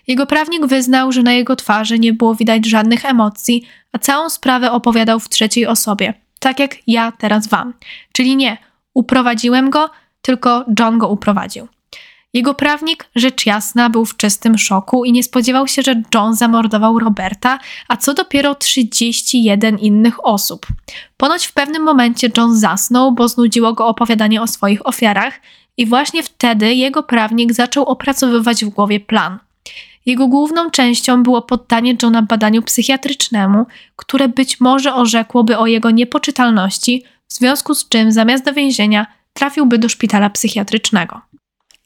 Jego prawnik wyznał, że na jego twarzy nie było widać żadnych emocji, a całą sprawę opowiadał w trzeciej osobie, tak jak ja teraz wam. Czyli nie, uprowadziłem go, tylko John go uprowadził. Jego prawnik, rzecz jasna, był w czystym szoku i nie spodziewał się, że John zamordował Roberta, a co dopiero 31 innych osób. Ponoć w pewnym momencie John zasnął, bo znudziło go opowiadanie o swoich ofiarach, i właśnie wtedy jego prawnik zaczął opracowywać w głowie plan. Jego główną częścią było poddanie Johna badaniu psychiatrycznemu, które być może orzekłoby o jego niepoczytalności, w związku z czym zamiast do więzienia trafiłby do szpitala psychiatrycznego.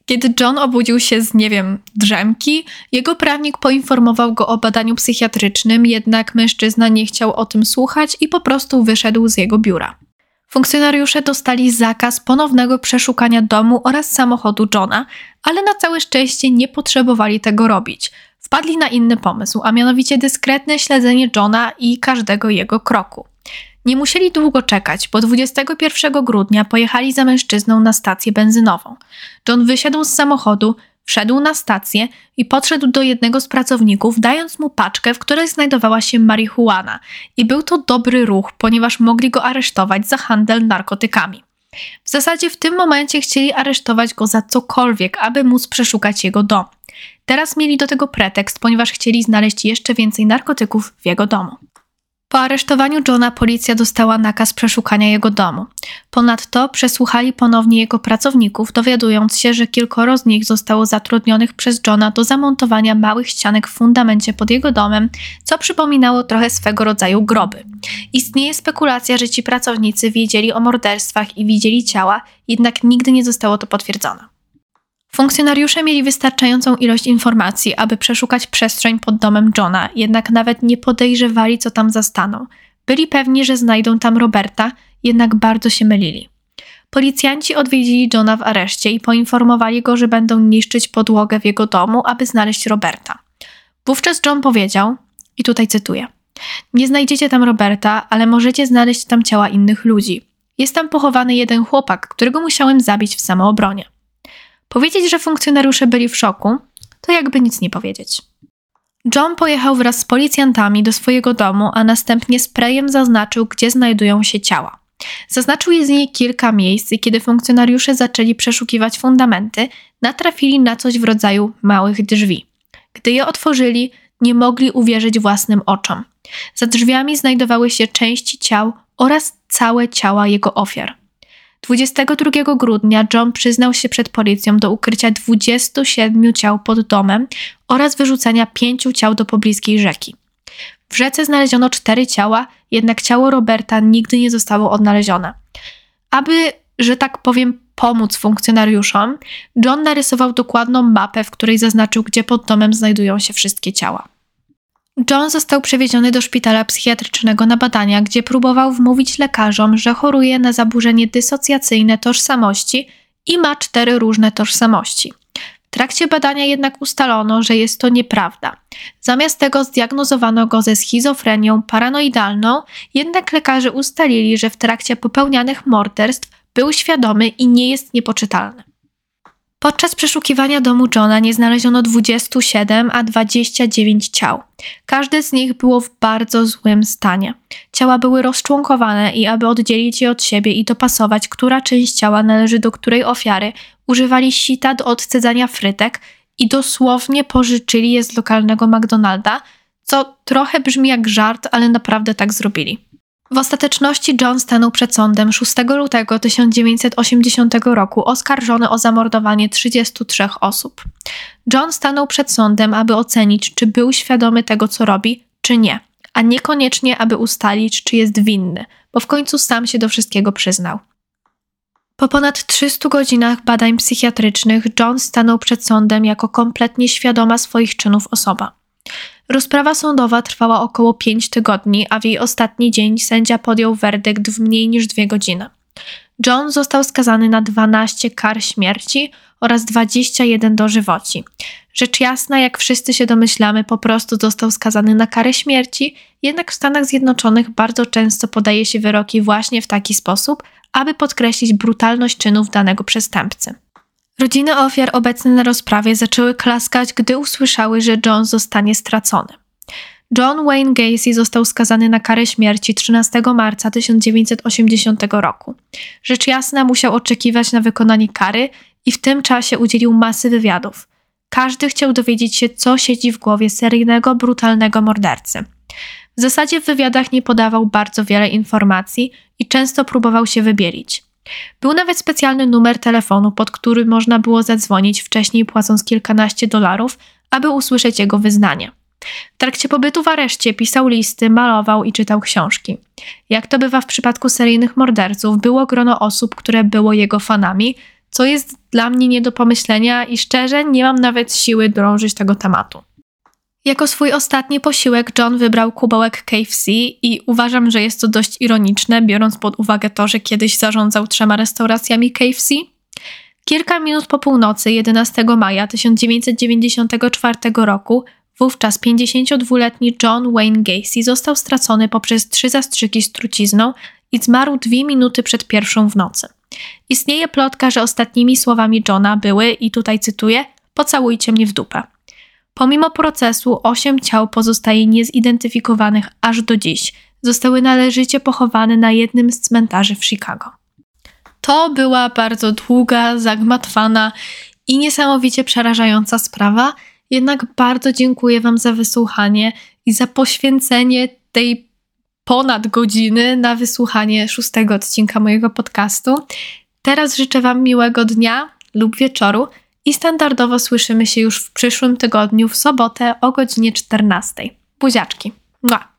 Kiedy John obudził się z, nie wiem, drzemki, jego prawnik poinformował go o badaniu psychiatrycznym, jednak mężczyzna nie chciał o tym słuchać i po prostu wyszedł z jego biura. Funkcjonariusze dostali zakaz ponownego przeszukania domu oraz samochodu Johna, ale na całe szczęście nie potrzebowali tego robić. Wpadli na inny pomysł, a mianowicie dyskretne śledzenie Johna i każdego jego kroku. Nie musieli długo czekać, bo 21 grudnia pojechali za mężczyzną na stację benzynową. John wysiadł z samochodu, wszedł na stację i podszedł do jednego z pracowników, dając mu paczkę, w której znajdowała się marihuana. I był to dobry ruch, ponieważ mogli go aresztować za handel narkotykami. W zasadzie w tym momencie chcieli aresztować go za cokolwiek, aby móc przeszukać jego dom. Teraz mieli do tego pretekst, ponieważ chcieli znaleźć jeszcze więcej narkotyków w jego domu. Po aresztowaniu Johna policja dostała nakaz przeszukania jego domu. Ponadto przesłuchali ponownie jego pracowników, dowiadując się, że kilkoro z nich zostało zatrudnionych przez Johna do zamontowania małych ścianek w fundamencie pod jego domem, co przypominało trochę swego rodzaju groby. Istnieje spekulacja, że ci pracownicy wiedzieli o morderstwach i widzieli ciała, jednak nigdy nie zostało to potwierdzone. Funkcjonariusze mieli wystarczającą ilość informacji, aby przeszukać przestrzeń pod domem Johna, jednak nawet nie podejrzewali, co tam zastaną. Byli pewni, że znajdą tam Roberta, jednak bardzo się mylili. Policjanci odwiedzili Johna w areszcie i poinformowali go, że będą niszczyć podłogę w jego domu, aby znaleźć Roberta. Wówczas John powiedział, i tutaj cytuję: Nie znajdziecie tam Roberta, ale możecie znaleźć tam ciała innych ludzi. Jest tam pochowany jeden chłopak, którego musiałem zabić w samoobronie. Powiedzieć, że funkcjonariusze byli w szoku, to jakby nic nie powiedzieć. John pojechał wraz z policjantami do swojego domu, a następnie sprayem zaznaczył, gdzie znajdują się ciała. Zaznaczył je z niej kilka miejsc i kiedy funkcjonariusze zaczęli przeszukiwać fundamenty, natrafili na coś w rodzaju małych drzwi. Gdy je otworzyli, nie mogli uwierzyć własnym oczom. Za drzwiami znajdowały się części ciał oraz całe ciała jego ofiar. 22 grudnia John przyznał się przed policją do ukrycia 27 ciał pod domem oraz wyrzucenia pięciu ciał do pobliskiej rzeki. W rzece znaleziono cztery ciała, jednak ciało Roberta nigdy nie zostało odnalezione. Aby, że tak powiem, pomóc funkcjonariuszom, John narysował dokładną mapę, w której zaznaczył, gdzie pod domem znajdują się wszystkie ciała. John został przewieziony do szpitala psychiatrycznego na badania, gdzie próbował wmówić lekarzom, że choruje na zaburzenie dysocjacyjne tożsamości i ma cztery różne tożsamości. W trakcie badania jednak ustalono, że jest to nieprawda. Zamiast tego zdiagnozowano go ze schizofrenią paranoidalną, jednak lekarze ustalili, że w trakcie popełnianych morderstw był świadomy i nie jest niepoczytalny. Podczas przeszukiwania domu Johna nie znaleziono 27, a 29 ciał. Każde z nich było w bardzo złym stanie. Ciała były rozczłonkowane i aby oddzielić je od siebie i dopasować, która część ciała należy do której ofiary, używali sita do odcedzania frytek i dosłownie pożyczyli je z lokalnego McDonalda, co trochę brzmi jak żart, ale naprawdę tak zrobili. W ostateczności John stanął przed sądem 6 lutego 1980 roku oskarżony o zamordowanie 33 osób. John stanął przed sądem, aby ocenić, czy był świadomy tego, co robi, czy nie, a niekoniecznie, aby ustalić, czy jest winny, bo w końcu sam się do wszystkiego przyznał. Po ponad 300 godzinach badań psychiatrycznych John stanął przed sądem jako kompletnie świadoma swoich czynów osoba. Rozprawa sądowa trwała około 5 tygodni, a w jej ostatni dzień sędzia podjął werdykt w mniej niż dwie godziny. John został skazany na 12 kar śmierci oraz 21 dożywoci. Rzecz jasna, jak wszyscy się domyślamy, po prostu został skazany na karę śmierci, jednak w Stanach Zjednoczonych bardzo często podaje się wyroki właśnie w taki sposób, aby podkreślić brutalność czynów danego przestępcy. Rodziny ofiar obecne na rozprawie zaczęły klaskać, gdy usłyszały, że John zostanie stracony. John Wayne Gacy został skazany na karę śmierci 13 marca 1980 roku. Rzecz jasna musiał oczekiwać na wykonanie kary i w tym czasie udzielił masy wywiadów. Każdy chciał dowiedzieć się, co siedzi w głowie seryjnego, brutalnego mordercy. W zasadzie w wywiadach nie podawał bardzo wiele informacji i często próbował się wybielić. Był nawet specjalny numer telefonu, pod który można było zadzwonić wcześniej płacąc kilkanaście dolarów, aby usłyszeć jego wyznanie. W trakcie pobytu w areszcie pisał listy, malował i czytał książki. Jak to bywa w przypadku seryjnych morderców, było grono osób, które było jego fanami, co jest dla mnie nie do pomyślenia i szczerze nie mam nawet siły drążyć tego tematu. Jako swój ostatni posiłek John wybrał kubełek KFC i uważam, że jest to dość ironiczne, biorąc pod uwagę to, że kiedyś zarządzał trzema restauracjami KFC. Kilka minut po północy 11 maja 1994 roku wówczas 52-letni John Wayne Gacy został stracony poprzez trzy zastrzyki z trucizną i zmarł dwie minuty przed pierwszą w nocy. Istnieje plotka, że ostatnimi słowami Johna były, i tutaj cytuję, pocałujcie mnie w dupę. Pomimo procesu, osiem ciał pozostaje niezidentyfikowanych aż do dziś. Zostały należycie pochowane na jednym z cmentarzy w Chicago. To była bardzo długa, zagmatwana i niesamowicie przerażająca sprawa, jednak bardzo dziękuję Wam za wysłuchanie i za poświęcenie tej ponad godziny na wysłuchanie szóstego odcinka mojego podcastu. Teraz życzę Wam miłego dnia lub wieczoru i standardowo słyszymy się już w przyszłym tygodniu w sobotę o godzinie 14. Buziaczki. Mua.